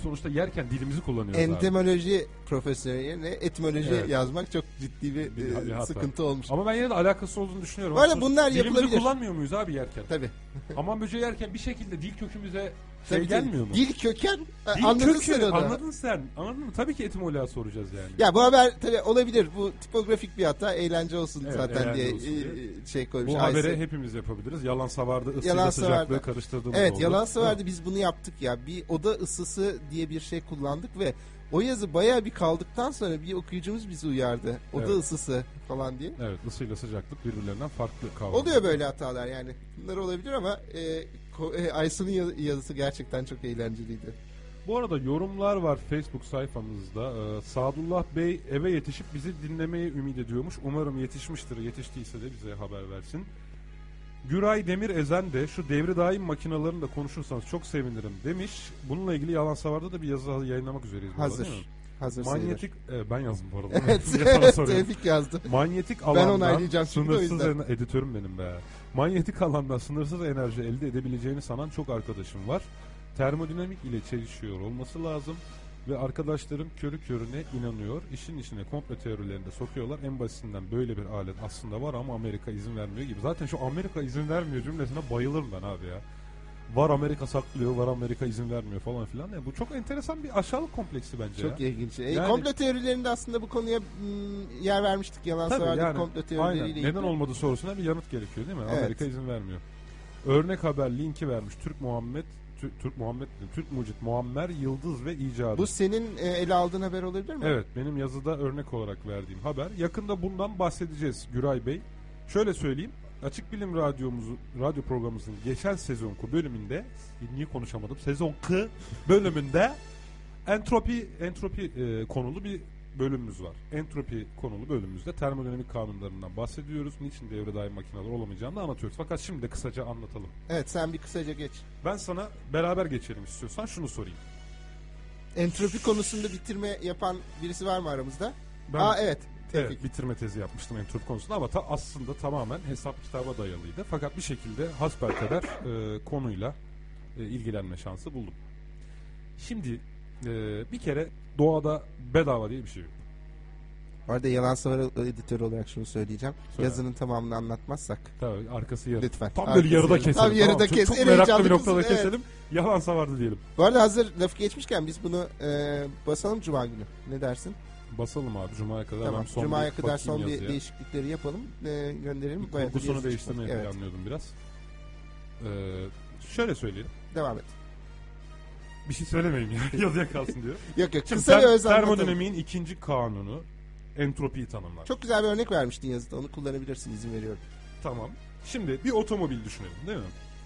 sonuçta yerken dilimizi kullanıyoruz abi. Entomoloji profesörü yerine etimoloji Evet. yazmak çok ciddi bir, Bir- e, bir sıkıntı olmuş. Ama ben yine de alakası olduğunu düşünüyorum. Bu arada bunlar dilimizi yapılabilir. kullanmıyor muyuz abi yerken? Tabii. Hamam böceği yerken bir şekilde dil kökümüze Şey Tabii, gelmiyor mu? Dil köken Dil anladın kökeni, sen onu. Anladın sen. Anladın mı? Tabii ki etimoloğa soracağız yani. Ya bu haber tabii olabilir. Bu tipografik bir hata eğlence olsun Evet, zaten eğlence diye, olsun diye. e, şey koymuş. Bu habere hepimiz yapabiliriz. Yalan savarda ısıyla Yalan sıcaklığı savarda. karıştırdığımız Evet oldu. yalan severdi biz bunu yaptık ya. Bir oda ısısı diye bir şey kullandık ve o yazı bayağı bir kaldıktan sonra bir okuyucumuz bizi uyardı. Oda Evet. ısısı falan diye. Evet ısıyla sıcaklık birbirlerinden farklı kavramlar. Oluyor böyle hatalar yani. Bunlar olabilir ama e, e, Aysun'un yaz- yazısı gerçekten çok eğlenceliydi. Bu arada yorumlar var Facebook sayfamızda. Ee, Sadullah Bey eve yetişip bizi dinlemeyi ümit ediyormuş. Umarım yetişmiştir. Yetiştiyse de bize haber versin. Güray Demir Ezen de şu devri daim makinalarını da konuşursanız çok sevinirim demiş. Bununla ilgili Yalan Savar'da da bir yazı yayınlamak üzereyiz. Hazır. Hazır. Manyetik, e, ben yazdım bu arada. Evet, soruyorum. Tevfik yazdı. Manyetik Ben alandan onaylayacağım sınırsız editörüm benim be. Manyetik alandan sınırsız enerji elde edebileceğini sanan çok arkadaşım var. Termodinamik ile çelişiyor olması lazım ve arkadaşlarım körü körüne inanıyor. İşin içine komplo teorilerinde sokuyorlar. En basitinden böyle bir alet aslında var ama Amerika izin vermiyor gibi. Zaten şu Amerika izin vermiyor cümlesine bayılırım ben abi ya. Var Amerika saklıyor, var Amerika izin vermiyor falan filan. Yani bu çok enteresan bir aşağılık kompleksi bence Çok ya. ilginç. E, Yani- komplo teorilerinde aslında bu konuya mm, yer vermiştik. Yalan Tabii severdik yani, komplo aynen. teorileriyle Neden ilgili. olmadığı sorusuna bir yanıt gerekiyor değil mi? Evet. Amerika izin vermiyor. Örnek haber linki vermiş. Türk Muhammed Tü- Türk Muhammed Türk Mucit Muammer Yıldız ve icadı. Bu senin e, ele aldığın haber olabilir mi? Evet benim yazıda örnek olarak verdiğim haber. Yakında bundan bahsedeceğiz Güray Bey. Şöyle söyleyeyim. Açık Bilim Radyomuzu, radyo programımızın geçen sezonku bölümünde niye konuşamadım? Sezonku bölümünde entropi entropi e, konulu bir bölümümüz var. Entropi konulu bölümümüzde termodinamik kanunlarından bahsediyoruz. Niçin devre daim makineler olamayacağını da anlatıyoruz. Fakat şimdi de kısaca anlatalım. Evet sen bir kısaca geç. Ben sana beraber geçelim istiyorsan şunu sorayım. Entropi konusunda bitirme yapan birisi var mı aramızda? Ben Aa evet. Tevfik. Evet, bitirme tezi yapmıştım entropi konusunda ama ta aslında tamamen hesap kitaba dayalıydı. Fakat bir şekilde hasbelkader e, konuyla e, ilgilenme şansı buldum. Şimdi e, bir kere doğada bedava diye bir şey yok. Bu arada yalan savar editörü olarak şunu söyleyeceğim. Söyle. Yazının tamamını anlatmazsak. Tabii arkası yarı. Lütfen. Tam böyle yarıda yarı. keselim. Tam yarıda tamam. Çok- kes. Çok, En meraklı bir noktada evet. keselim. Yalan savardı diyelim. Bu arada hazır lafı geçmişken biz bunu e, basalım Cuma günü. Ne dersin? Basalım abi Cuma'ya kadar. tamam. Ben son Cuma'ya bir kadar son bir yazıya. değişiklikleri yapalım. E, gönderelim. Bir bir Kurgusunu yazı değiştirmeyi. Evet. planlıyordum biraz. Ee, şöyle söyleyeyim. Devam et. Bir şey söylemeyeyim ya. Yazıya kalsın diyor. Yok yok. Şimdi Kısa ter- öz termodinamiğin ikinci kanunu entropiyi tanımlar. Çok güzel bir örnek vermiştin yazıda. Onu kullanabilirsin izin veriyorum. Tamam. Şimdi bir otomobil düşünelim değil mi?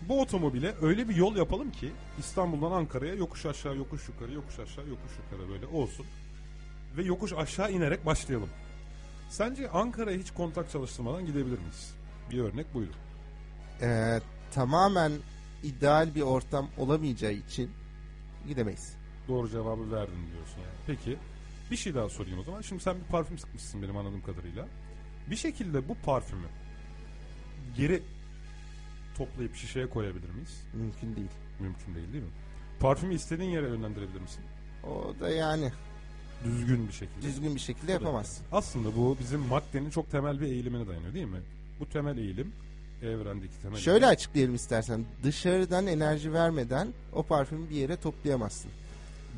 Bu otomobile öyle bir yol yapalım ki İstanbul'dan Ankara'ya yokuş aşağı yokuş yukarı yokuş aşağı yokuş yukarı böyle olsun. Ve yokuş aşağı inerek başlayalım. Sence Ankara'ya hiç kontak çalıştırmadan gidebilir miyiz? Bir örnek buyurun. E, tamamen ideal bir ortam olamayacağı için gidemeyiz. Doğru cevabı verdin diyorsun yani. Peki bir şey daha sorayım o zaman. Şimdi sen bir parfüm sıkmışsın benim anladığım kadarıyla. Bir şekilde bu parfümü geri toplayıp şişeye koyabilir miyiz? Mümkün değil. Mümkün değil değil mi? Parfümü istediğin yere yönlendirebilir misin? O da yani Düzgün bir şekilde. düzgün bir şekilde yapamazsın. Aslında bu bizim maddenin çok temel bir eğilimine dayanıyor değil mi? Bu temel eğilim evrendeki temel Şöyle eğilim. açıklayalım istersen. Dışarıdan enerji vermeden o parfümü bir yere toplayamazsın.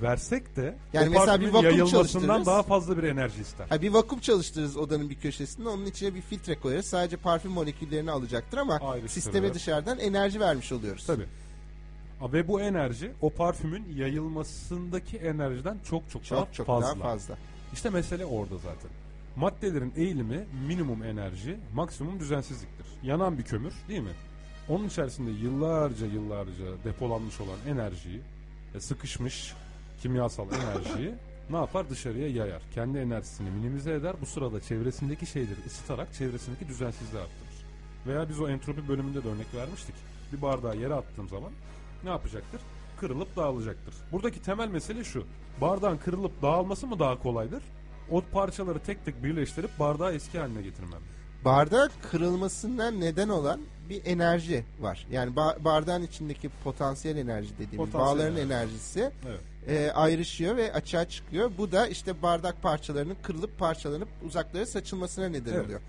versek de Yani mesela bir vakum çalıştırırız. daha fazla bir enerji ister. Ha, bir vakum çalıştırırız odanın bir köşesinde. Onun içine bir filtre koyarız. Sadece parfüm moleküllerini alacaktır ama Ayrıştırır. sisteme dışarıdan enerji vermiş oluyoruz. Tabii. Ve bu enerji o parfümün yayılmasındaki enerjiden çok çok, daha Çok çok fazla. daha fazla. İşte mesele orada zaten. Maddelerin eğilimi minimum enerji, maksimum düzensizliktir. Yanan bir kömür değil mi? Onun içerisinde yıllarca yıllarca depolanmış olan enerjiyi, e, sıkışmış kimyasal enerjiyi ne yapar? Dışarıya yayar. Kendi enerjisini minimize eder. Bu sırada çevresindeki şeyleri ısıtarak çevresindeki düzensizliği arttırır. Veya biz o entropi bölümünde de örnek vermiştik. Bir bardağı yere attığım zaman ne yapacaktır? Kırılıp dağılacaktır. Buradaki temel mesele şu. Bardağın kırılıp dağılması mı daha kolaydır? O parçaları tek tek birleştirip bardağı eski haline getirmem. Bardağın kırılmasından neden olan bir enerji var. Yani ba- bardağın içindeki potansiyel enerji dediğimiz Potansiyel bağların enerji. enerjisi Evet. e, ayrışıyor ve açığa çıkıyor. Bu da işte bardak parçalarının kırılıp parçalanıp uzaklara saçılmasına neden Evet. oluyor.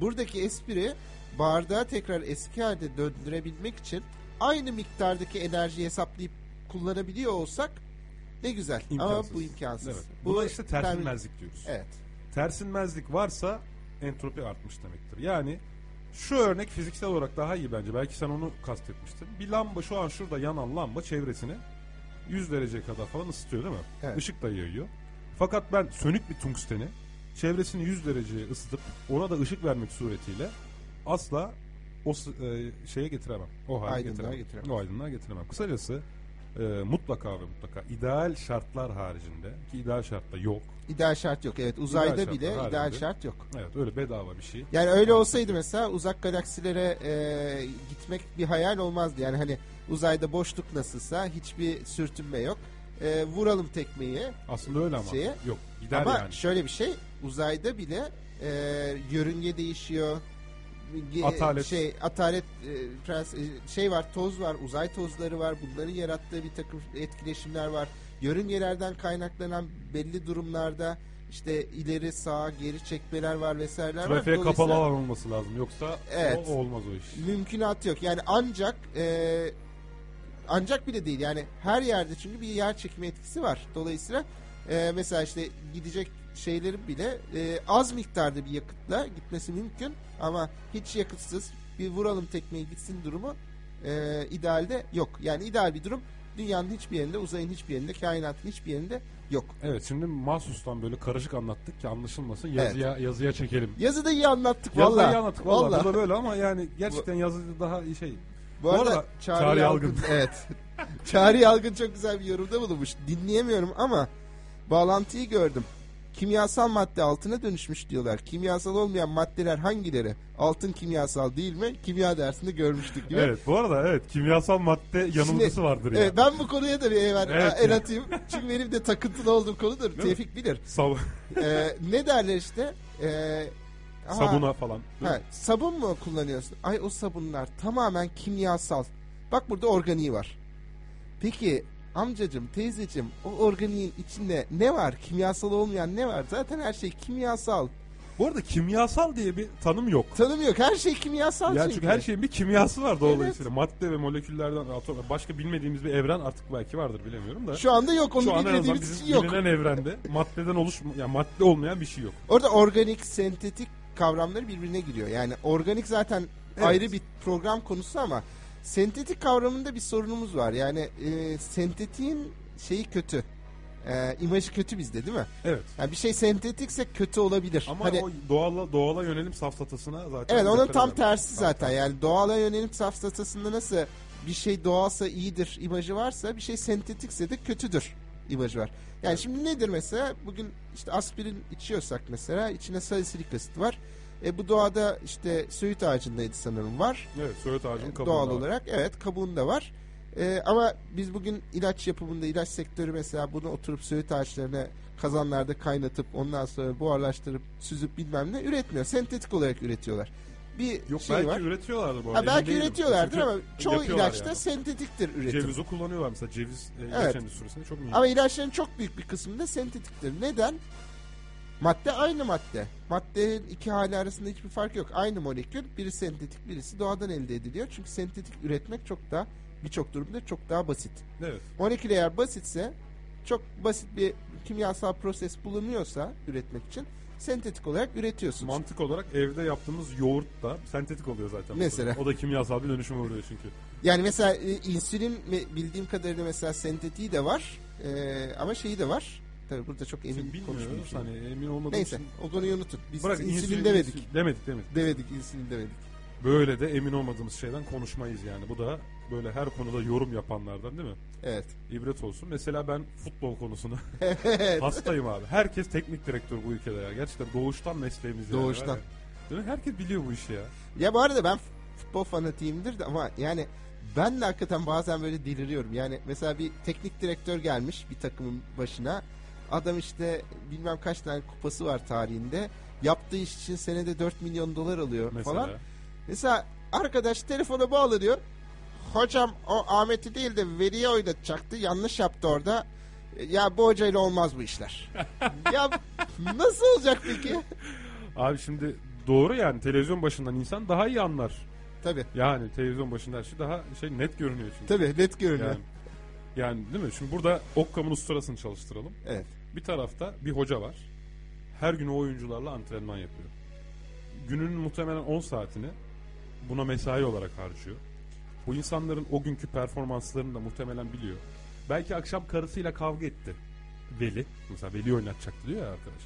Buradaki espri bardağı tekrar eski halde döndürebilmek için aynı miktardaki enerjiyi hesaplayıp kullanabiliyor olsak ne güzel. Ama İmkansız. bu imkansız. Evet. Bu Buna işte termin- tersinmezlik diyoruz. Evet. Tersinmezlik varsa entropi artmış demektir. Yani şu örnek fiziksel olarak daha iyi bence. Belki sen onu kastetmiştin. Bir lamba şu an şurada yanan lamba çevresini 100 derece kadar falan ısıtıyor değil mi? Evet. Işık da yayıyor. Fakat ben sönük bir tungsteni çevresini 100 dereceye ısıtıp ona da ışık vermek suretiyle asla o e, şeye getiremem. O hale Aydınlığa getiremem. getiremem. O aydınlığa getiremem. Kısacası e, mutlaka ve mutlaka ideal şartlar haricinde ki ideal şartta yok. İdeal şart yok. Evet uzayda şartlar bile haricinde. ideal şart yok. Evet öyle bedava bir şey. Yani öyle olsaydı mesela uzak galaksilere e, gitmek bir hayal olmazdı. Yani hani uzayda boşluk nasılsa hiçbir sürtünme yok. E, vuralım tekmeyi. Aslında öyle ama. Şeye- Yok gider Ama yani. şöyle bir şey uzayda bile e, yörünge değişiyor. Ge- Atalet. şey atalet e, prens- e, şey var toz var uzay tozları var bunların yarattığı bir takım etkileşimler var yörüngelerden kaynaklanan belli durumlarda işte ileri sağa geri çekmeler var vesaireler var. Trafiğe kapalı Dolayısıyla- alan olması lazım. Yoksa Evet. o olmaz o iş. mümkünat yok. Yani ancak e, ancak bile değil. Yani her yerde çünkü bir yer çekimi etkisi var. Dolayısıyla e, mesela işte gidecek şeylerin bile e, az miktarda bir yakıtla gitmesi mümkün ama hiç yakıtsız bir vuralım tekmeyi gitsin durumu e, idealde yok. Yani ideal bir durum dünyanın hiçbir yerinde, uzayın hiçbir yerinde, kainatın hiçbir yerinde yok. Evet şimdi mahsustan böyle karışık anlattık ki anlaşılmasın. Yazıya yazıya çekelim. Yazıda iyi anlattık Yazıda valla. iyi anlattık valla. Bu da böyle ama yani gerçekten yazıda daha iyi şey. Bu, Bu arada, arada Çağrı, Çağrı Yalgın, Yalgın. evet. Çağrı Yalgın çok güzel bir yorumda bulunmuş. Dinleyemiyorum ama bağlantıyı gördüm. Kimyasal madde altına dönüşmüş diyorlar. Kimyasal olmayan maddeler hangileri? Altın kimyasal değil mi? Kimya dersinde görmüştük gibi. Evet bu arada evet kimyasal madde yanılgısı Şimdi- vardır ya. Evet, ben bu konuya da bir Evet el atayım. Çünkü benim de takıntılı olduğum konudur. mi? Tevfik bilir. Sav- Ee, ne derler işte? Ee, aha, sabuna falan. Ha, sabun mu kullanıyorsun? Ay o sabunlar tamamen kimyasal. Bak burada organiği var. Peki amcacım, teyzecim o organiğin içinde ne var? Kimyasal olmayan ne var? Zaten her şey kimyasal. Bu arada kimyasal diye bir tanım yok. Tanım yok. Her şey kimyasal Ya çünkü. çünkü her şeyin bir kimyası var dolayısıyla. Madde ve moleküllerden atom başka bilmediğimiz bir evren artık belki vardır bilemiyorum da. Şu anda yok. Onu Şu bilmediğimiz için yok. bilinen evrende maddeden oluşma yani madde olmayan bir şey yok. Orada organik, sentetik kavramları birbirine giriyor. Yani organik zaten Evet. ayrı bir program konusu ama sentetik kavramında bir sorunumuz var. Yani e, sentetiğin şeyi kötü. E, imajı kötü bizde değil mi? Evet. Yani bir şey sentetikse kötü olabilir. Ama hani, o doğala doğala yönelim safsatasına zaten evet onun tam tersi Tam zaten. tersi. Yani doğala yönelim safsatasında nasıl bir şey doğalsa iyidir imajı varsa bir şey sentetikse de kötüdür imajı var. Yani şimdi nedir mesela? Bugün işte aspirin içiyorsak mesela içine salisilik asit var. E bu doğada işte söğüt ağacındaydı sanırım var. Evet, söğüt ağacının kabuğunda Doğal var. olarak evet kabuğunda var. Ee, ama biz bugün ilaç yapımında ilaç sektörü mesela bunu oturup söğüt ağaçlarına kazanlarda kaynatıp ondan sonra buharlaştırıp süzüp bilmem ne üretmiyor. Sentetik olarak üretiyorlar. Bir Yok şey belki var. üretiyorlardır bu arada. Ha, belki değilim. üretiyorlardır Çünkü ama çoğu yapıyorlar ilaçta yani. sentetiktir üretim. Cevizi kullanıyorlar mesela ceviz e, ilaç Evet. endüstrisinde çok mühim. Ama ilaçların çok büyük bir kısmında sentetiktir. Neden? Madde aynı madde. Maddenin iki hali arasında hiçbir fark yok. Aynı molekül. Biri sentetik, birisi doğadan elde ediliyor. Çünkü sentetik üretmek çok daha birçok durumda çok daha basit. Evet. Molekül eğer basitse çok basit bir kimyasal proses bulunuyorsa üretmek için sentetik olarak üretiyorsunuz. Mantık olarak evde yaptığımız yoğurt da sentetik oluyor zaten. Mesela. O da kimyasal bir dönüşüme uğruyor çünkü. Yani mesela e, insülin bildiğim kadarıyla mesela sentetiği de var. E, ama şeyi de var. Tabii burada çok emin konuşmayayım. hani emin olmadığım Neyse için. o konuyu unutun. Biz Bırak insülin, demedik. insülin- Demedik demedik. Demedik insülin demedik. Böyle de emin olmadığımız şeyden konuşmayız yani. Bu da böyle her konuda yorum yapanlardan değil mi? Evet. İbret olsun. Mesela ben futbol konusunda evet. hastayım abi. Herkes teknik direktör bu ülkede ya. Gerçekten doğuştan mesleğimiz yani. Doğuştan. var ya. Değil mi? Herkes biliyor bu işi ya. Ya bu arada ben futbol fanatiyimdir de ama yani ben de hakikaten bazen böyle deliriyorum. Yani mesela bir teknik direktör gelmiş bir takımın başına. Adam işte bilmem kaç tane kupası var tarihinde. Yaptığı iş için senede 4 milyon dolar alıyor Mesela. falan. Mesela arkadaş telefona bağlanıyor. Hocam o Ahmet'i değil de Veli'ye oynatacaktı. Yanlış yaptı orada. Ya bu hocayla olmaz bu işler. ya nasıl olacak peki? Abi şimdi doğru yani televizyon başından insan daha iyi anlar. Tabii. Yani televizyon başında her şey daha şey net görünüyor çünkü. Tabii net görünüyor. Yani Yani değil mi? Şimdi burada Occam'ın usturasını çalıştıralım. Evet. Bir tarafta bir hoca var. Her gün o oyuncularla antrenman yapıyor. Gününün muhtemelen 10 saatini buna mesai olarak harcıyor. Bu insanların o günkü performanslarını da muhtemelen biliyor. Belki akşam karısıyla kavga etti. Veli. Mesela Veli oynatacaktı diyor ya arkadaş.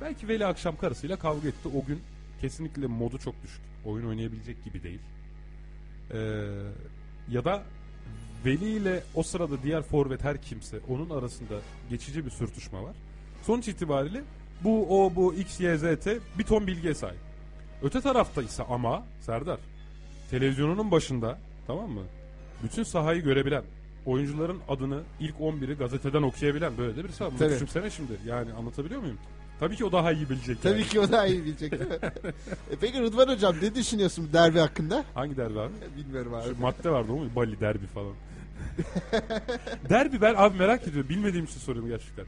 Belki Veli akşam karısıyla kavga etti. O gün kesinlikle modu çok düşük. Oyun oynayabilecek gibi değil. Ee, ya da Veli ile o sırada diğer forvet her kimse onun arasında geçici bir sürtüşme var. Sonuç itibariyle bu o bu X Y Z T bir ton bilgiye sahip. Öte tarafta ise ama Serdar televizyonunun başında tamam mı? Bütün sahayı görebilen oyuncuların adını ilk 11'i gazeteden okuyabilen böyle de birisi var. Bunu Tabii. düşünsene şimdi. Yani anlatabiliyor muyum? Tabii ki o daha iyi bilecek. Tabii yani. ki o daha iyi bilecek değil mi? e peki Rıdvan Hocam ne düşünüyorsun bu derbi hakkında? Hangi derbi abi? Bilmiyorum abi. Şu madde vardı o mu? Bali derbi falan. derbi ben abi merak ediyorum. Bilmediğim için soruyorum gerçekten.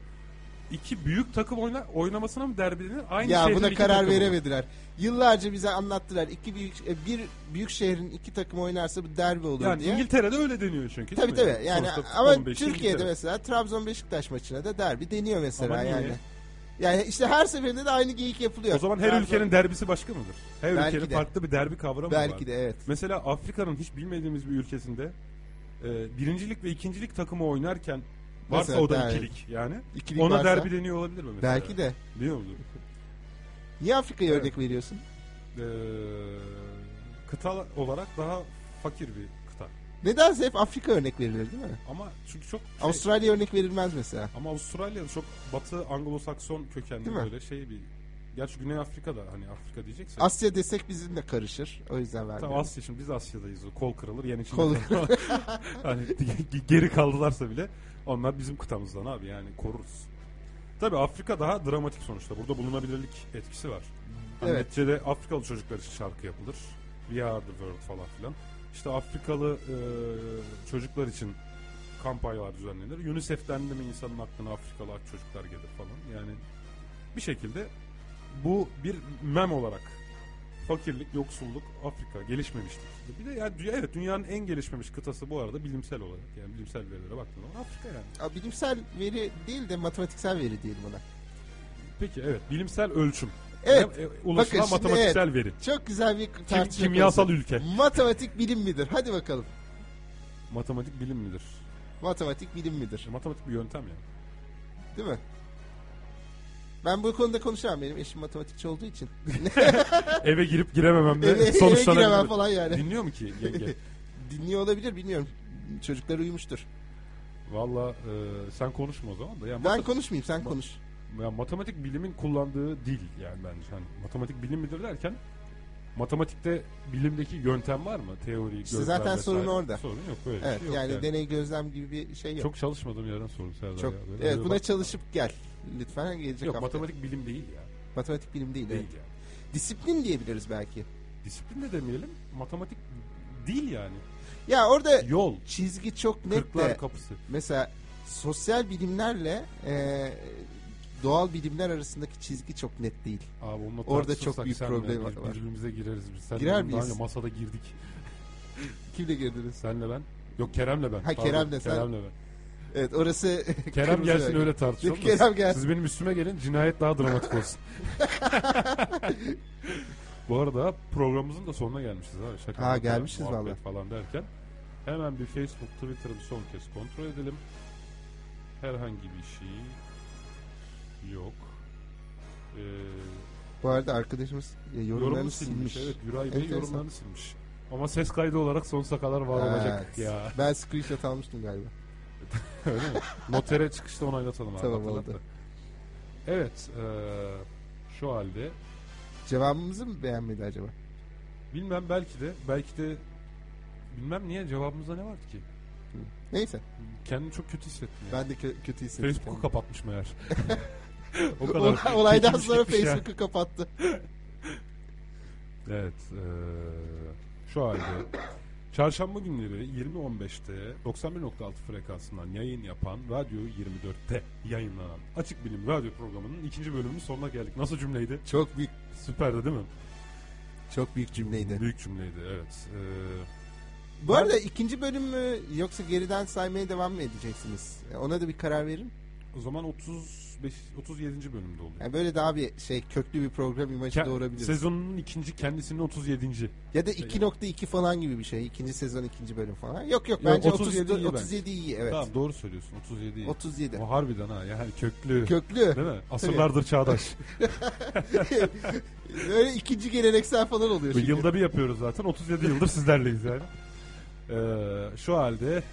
İki büyük takım oyna, oynamasına mı derbi denir? Aynı ya şehrin buna iki karar takımı mı? veremediler. Yıllarca bize anlattılar. İki büyük e, bir büyük şehrin iki takım oynarsa bu derbi olur Yani diye. İngiltere'de öyle deniyor çünkü. değil Tabii mi? tabii. Yani Sonuçta ama Türkiye'de İngiltere. mesela Trabzon Beşiktaş maçına da derbi deniyor mesela Ama niye? yani. Yani işte her seferinde de aynı geyik yapılıyor. O zaman her Trabzon- ülkenin derbisi başka mıdır? Her Belki ülkenin de. farklı bir derbi kavramı var. belki de evet. Mesela Afrika'nın hiç bilmediğimiz bir ülkesinde e, birincilik ve ikincilik takımı oynarken varsa Mesela o da ikilik yani. İkilik ona varsa- derbi deniyor olabilir mi mesela? Belki de. Biliyor musun? Niye Afrika'ya Evet. örnek veriyorsun? Ee, kıta olarak daha fakir bir kıta. Nedense hep Afrika örnek verilir değil mi? Ama çünkü çok şey- Avustralya örnek verilmez mesela. ama Avustralya'da çok batı Anglo-Sakson kökenli böyle şey bir Gerçi Güney Afrika'da hani Afrika diyeceksek. Asya desek bizimle karışır. O yüzden Tamam vermiyorum. Asya şimdi biz Asya'dayız. O Kol kırılır yen içinde Kol- hani ge- geri kaldılarsa bile onlar bizim kıtamızdan abi yani koruruz. Tabii Afrika daha dramatik sonuçta. Burada bulunabilirlik etkisi var. Hani Evet. Neticede Afrikalı çocuklar için şarkı yapılır. We are the world falan filan. İşte Afrikalı e, çocuklar için kampanyalar düzenlenir. UNICEF'ten de mi insanın aklına Afrikalı çocuklar gelir falan. Yani bir şekilde bu bir mem olarak fakirlik, yoksulluk Afrika gelişmemiştir. Bir de yani dünya, evet dünyanın en gelişmemiş kıtası bu arada bilimsel olarak yani bilimsel verilere baktığın zaman Afrika yani. Aa, Bilimsel veri değil de matematiksel veri diyelim ona. Peki evet bilimsel ölçüm. Evet. Yani, e, ulaşılan Bakın matematiksel veri. Çok güzel bir Kim- tartışma kimyasal konusu. ülke. Matematik bilim midir? Hadi bakalım. Matematik bilim midir? Matematik bilim midir? E, matematik bir yöntem yani. Değil mi? Ben bu konuda konuşamam. Benim eşim matematikçi olduğu için. Eve girip girememem de eve, eve sonuçlanabilir. giremem falan yani. Dinliyor mu ki yenge? Dinliyor olabilir bilmiyorum. Çocuklar uyumuştur. Valla e, sen konuşma o zaman da. Yani Ben konuşmayayım sen konuş. ya matematik bilimin kullandığı dil yani bence. Hani matematik bilim midir derken matematikte bilimdeki yöntem var mı? Teori, İşte gözlem zaten sorun vesaire. orada. Sorun yok böyle Evet şey yok yani, yani. deney gözlem gibi bir şey yok. Çok çalışmadım yerden sorun Serdar Çok. ya. Böyle- evet buna bak- çalışıp gel. Lütfen gelecek Yok hafta. matematik bilim değil ya. Matematik bilim değil. Değil evet. yani. Disiplin diyebiliriz belki. Disiplin de demeyelim. Matematik değil yani. Ya orada Yol. çizgi çok net Kırklar de kapısı. mesela sosyal bilimlerle e, doğal bilimler arasındaki çizgi çok net değil. Abi onunla Orada çok büyük problem var. Birbirimize gireriz biz. Senle Girer miyiz? masada girdik. Kimle girdiniz? Senle ben. Yok Kerem'le ben. Ha, Pardon, Kerem'le sen- Kerem'le ben. Evet orası Kerem gelsin öyle tartışalım. Kerem gelsin. Siz benim üstüme gelin cinayet daha dramatik olsun. Bu arada programımızın da sonuna gelmişiz abi. Şaka Ha, gelmişiz vallahi. falan derken hemen bir Facebook, Twitter'ı bir son kez kontrol edelim. Herhangi bir şey yok. Ee, Bu arada arkadaşımız e, yorumlarını yorumunu silmiş. silmiş. Evet, Güray Bey Enteresan. yorumlarını silmiş. Ama ses kaydı olarak sonsuza kadar var olacak Evet. ya. Ben screenshot almıştım galiba. Öyle mi? Notere çıkışta onaylatalım abi. Tamam, hatırlat oldu. da. Evet. eee, şu halde Cevabımızı mı beğenmedi acaba? bilmem belki de belki de bilmem niye cevabımızda ne vardı ki? Neyse. Kendimi çok kötü hissettim. ya. Ben de kö- kötü hissettim. Facebook'u kapatmış meğer. o Olay- kadar Olaydan sonra gitmiş ya. Facebook'u kapattı. Evet. eee, şu halde çarşamba günleri 20.15'te 91.6 frekansından yayın yapan Radyo 24'te yayınlanan Açık Bilim Radyo programının ikinci bölümünün sonuna geldik. Nasıl cümleydi? Çok büyük Süperdi değil mi? çok büyük cümleydi. Büyük cümleydi evet. Ee, Bu Ben- arada ikinci bölüm mü yoksa geriden saymaya devam mı edeceksiniz? Ona da bir karar verin. O zaman 35 37. bölümde oluyor. Yani böyle daha bir şey köklü bir program imajı Ke- doğurabiliriz. Sezonun ikinci kendisinin 37. Ya da 2.2 falan gibi bir şey. İkinci sezon ikinci bölüm falan. Yok yok bence 37 37 iyi 37 iyi evet. Tamam doğru söylüyorsun 37. iyi. 37. O harbiden ha yani köklü. Köklü. Değil mi? Asırlardır çağdaş. Böyle ikinci geleneksel falan oluyor Bu şimdi. yılda bir yapıyoruz zaten. 37 yıldır sizlerleyiz yani. Ee, şu halde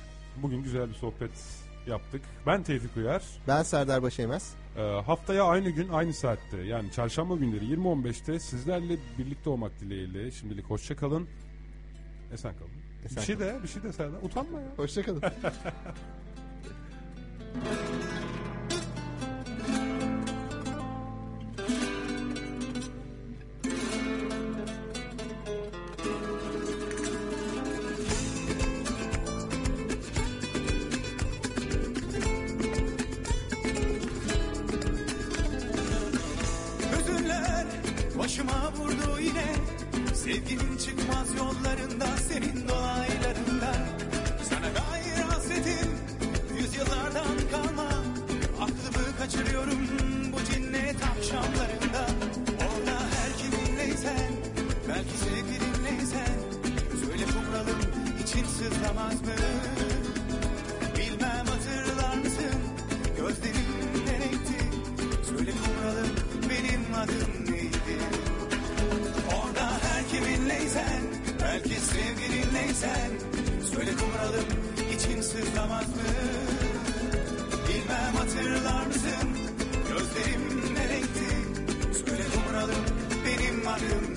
bugün güzel bir sohbet yaptık. Ben Tevfik Uyar. Ben Serdar Başemez. Ee, haftaya aynı gün aynı saatte yani çarşamba günleri 20.15'te sizlerle birlikte olmak dileğiyle şimdilik hoşça kalın. Esen kalın. Esen bir şey de bir şey de Serdar utanma ya. Hoşçakalın. Hüzünler sevgilinleysen Söyle kumralım için sızlamaz mı Bilmem hatırlar mısın? Gözlerim ne renkti Söyle kumralım benim adım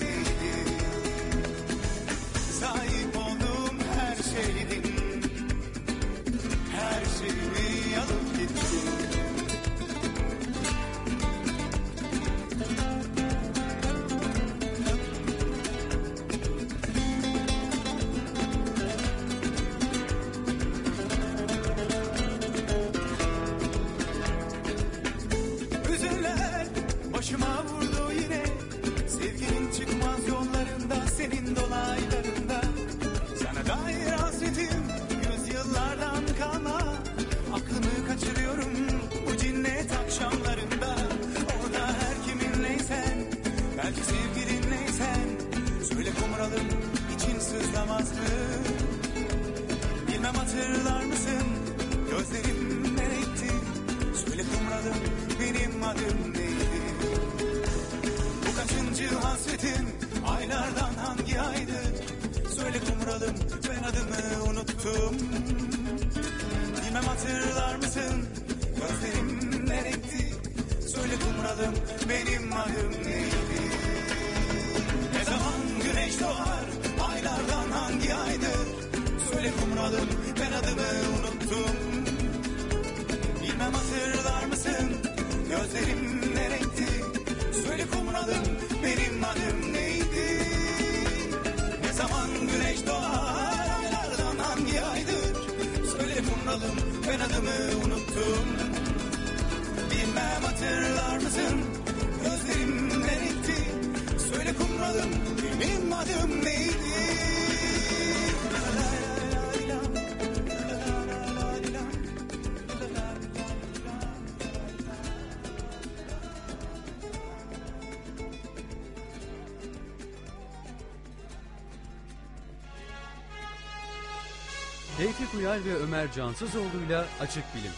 Uyar ve Ömer Cansızoğlu'yla Açık Bilim.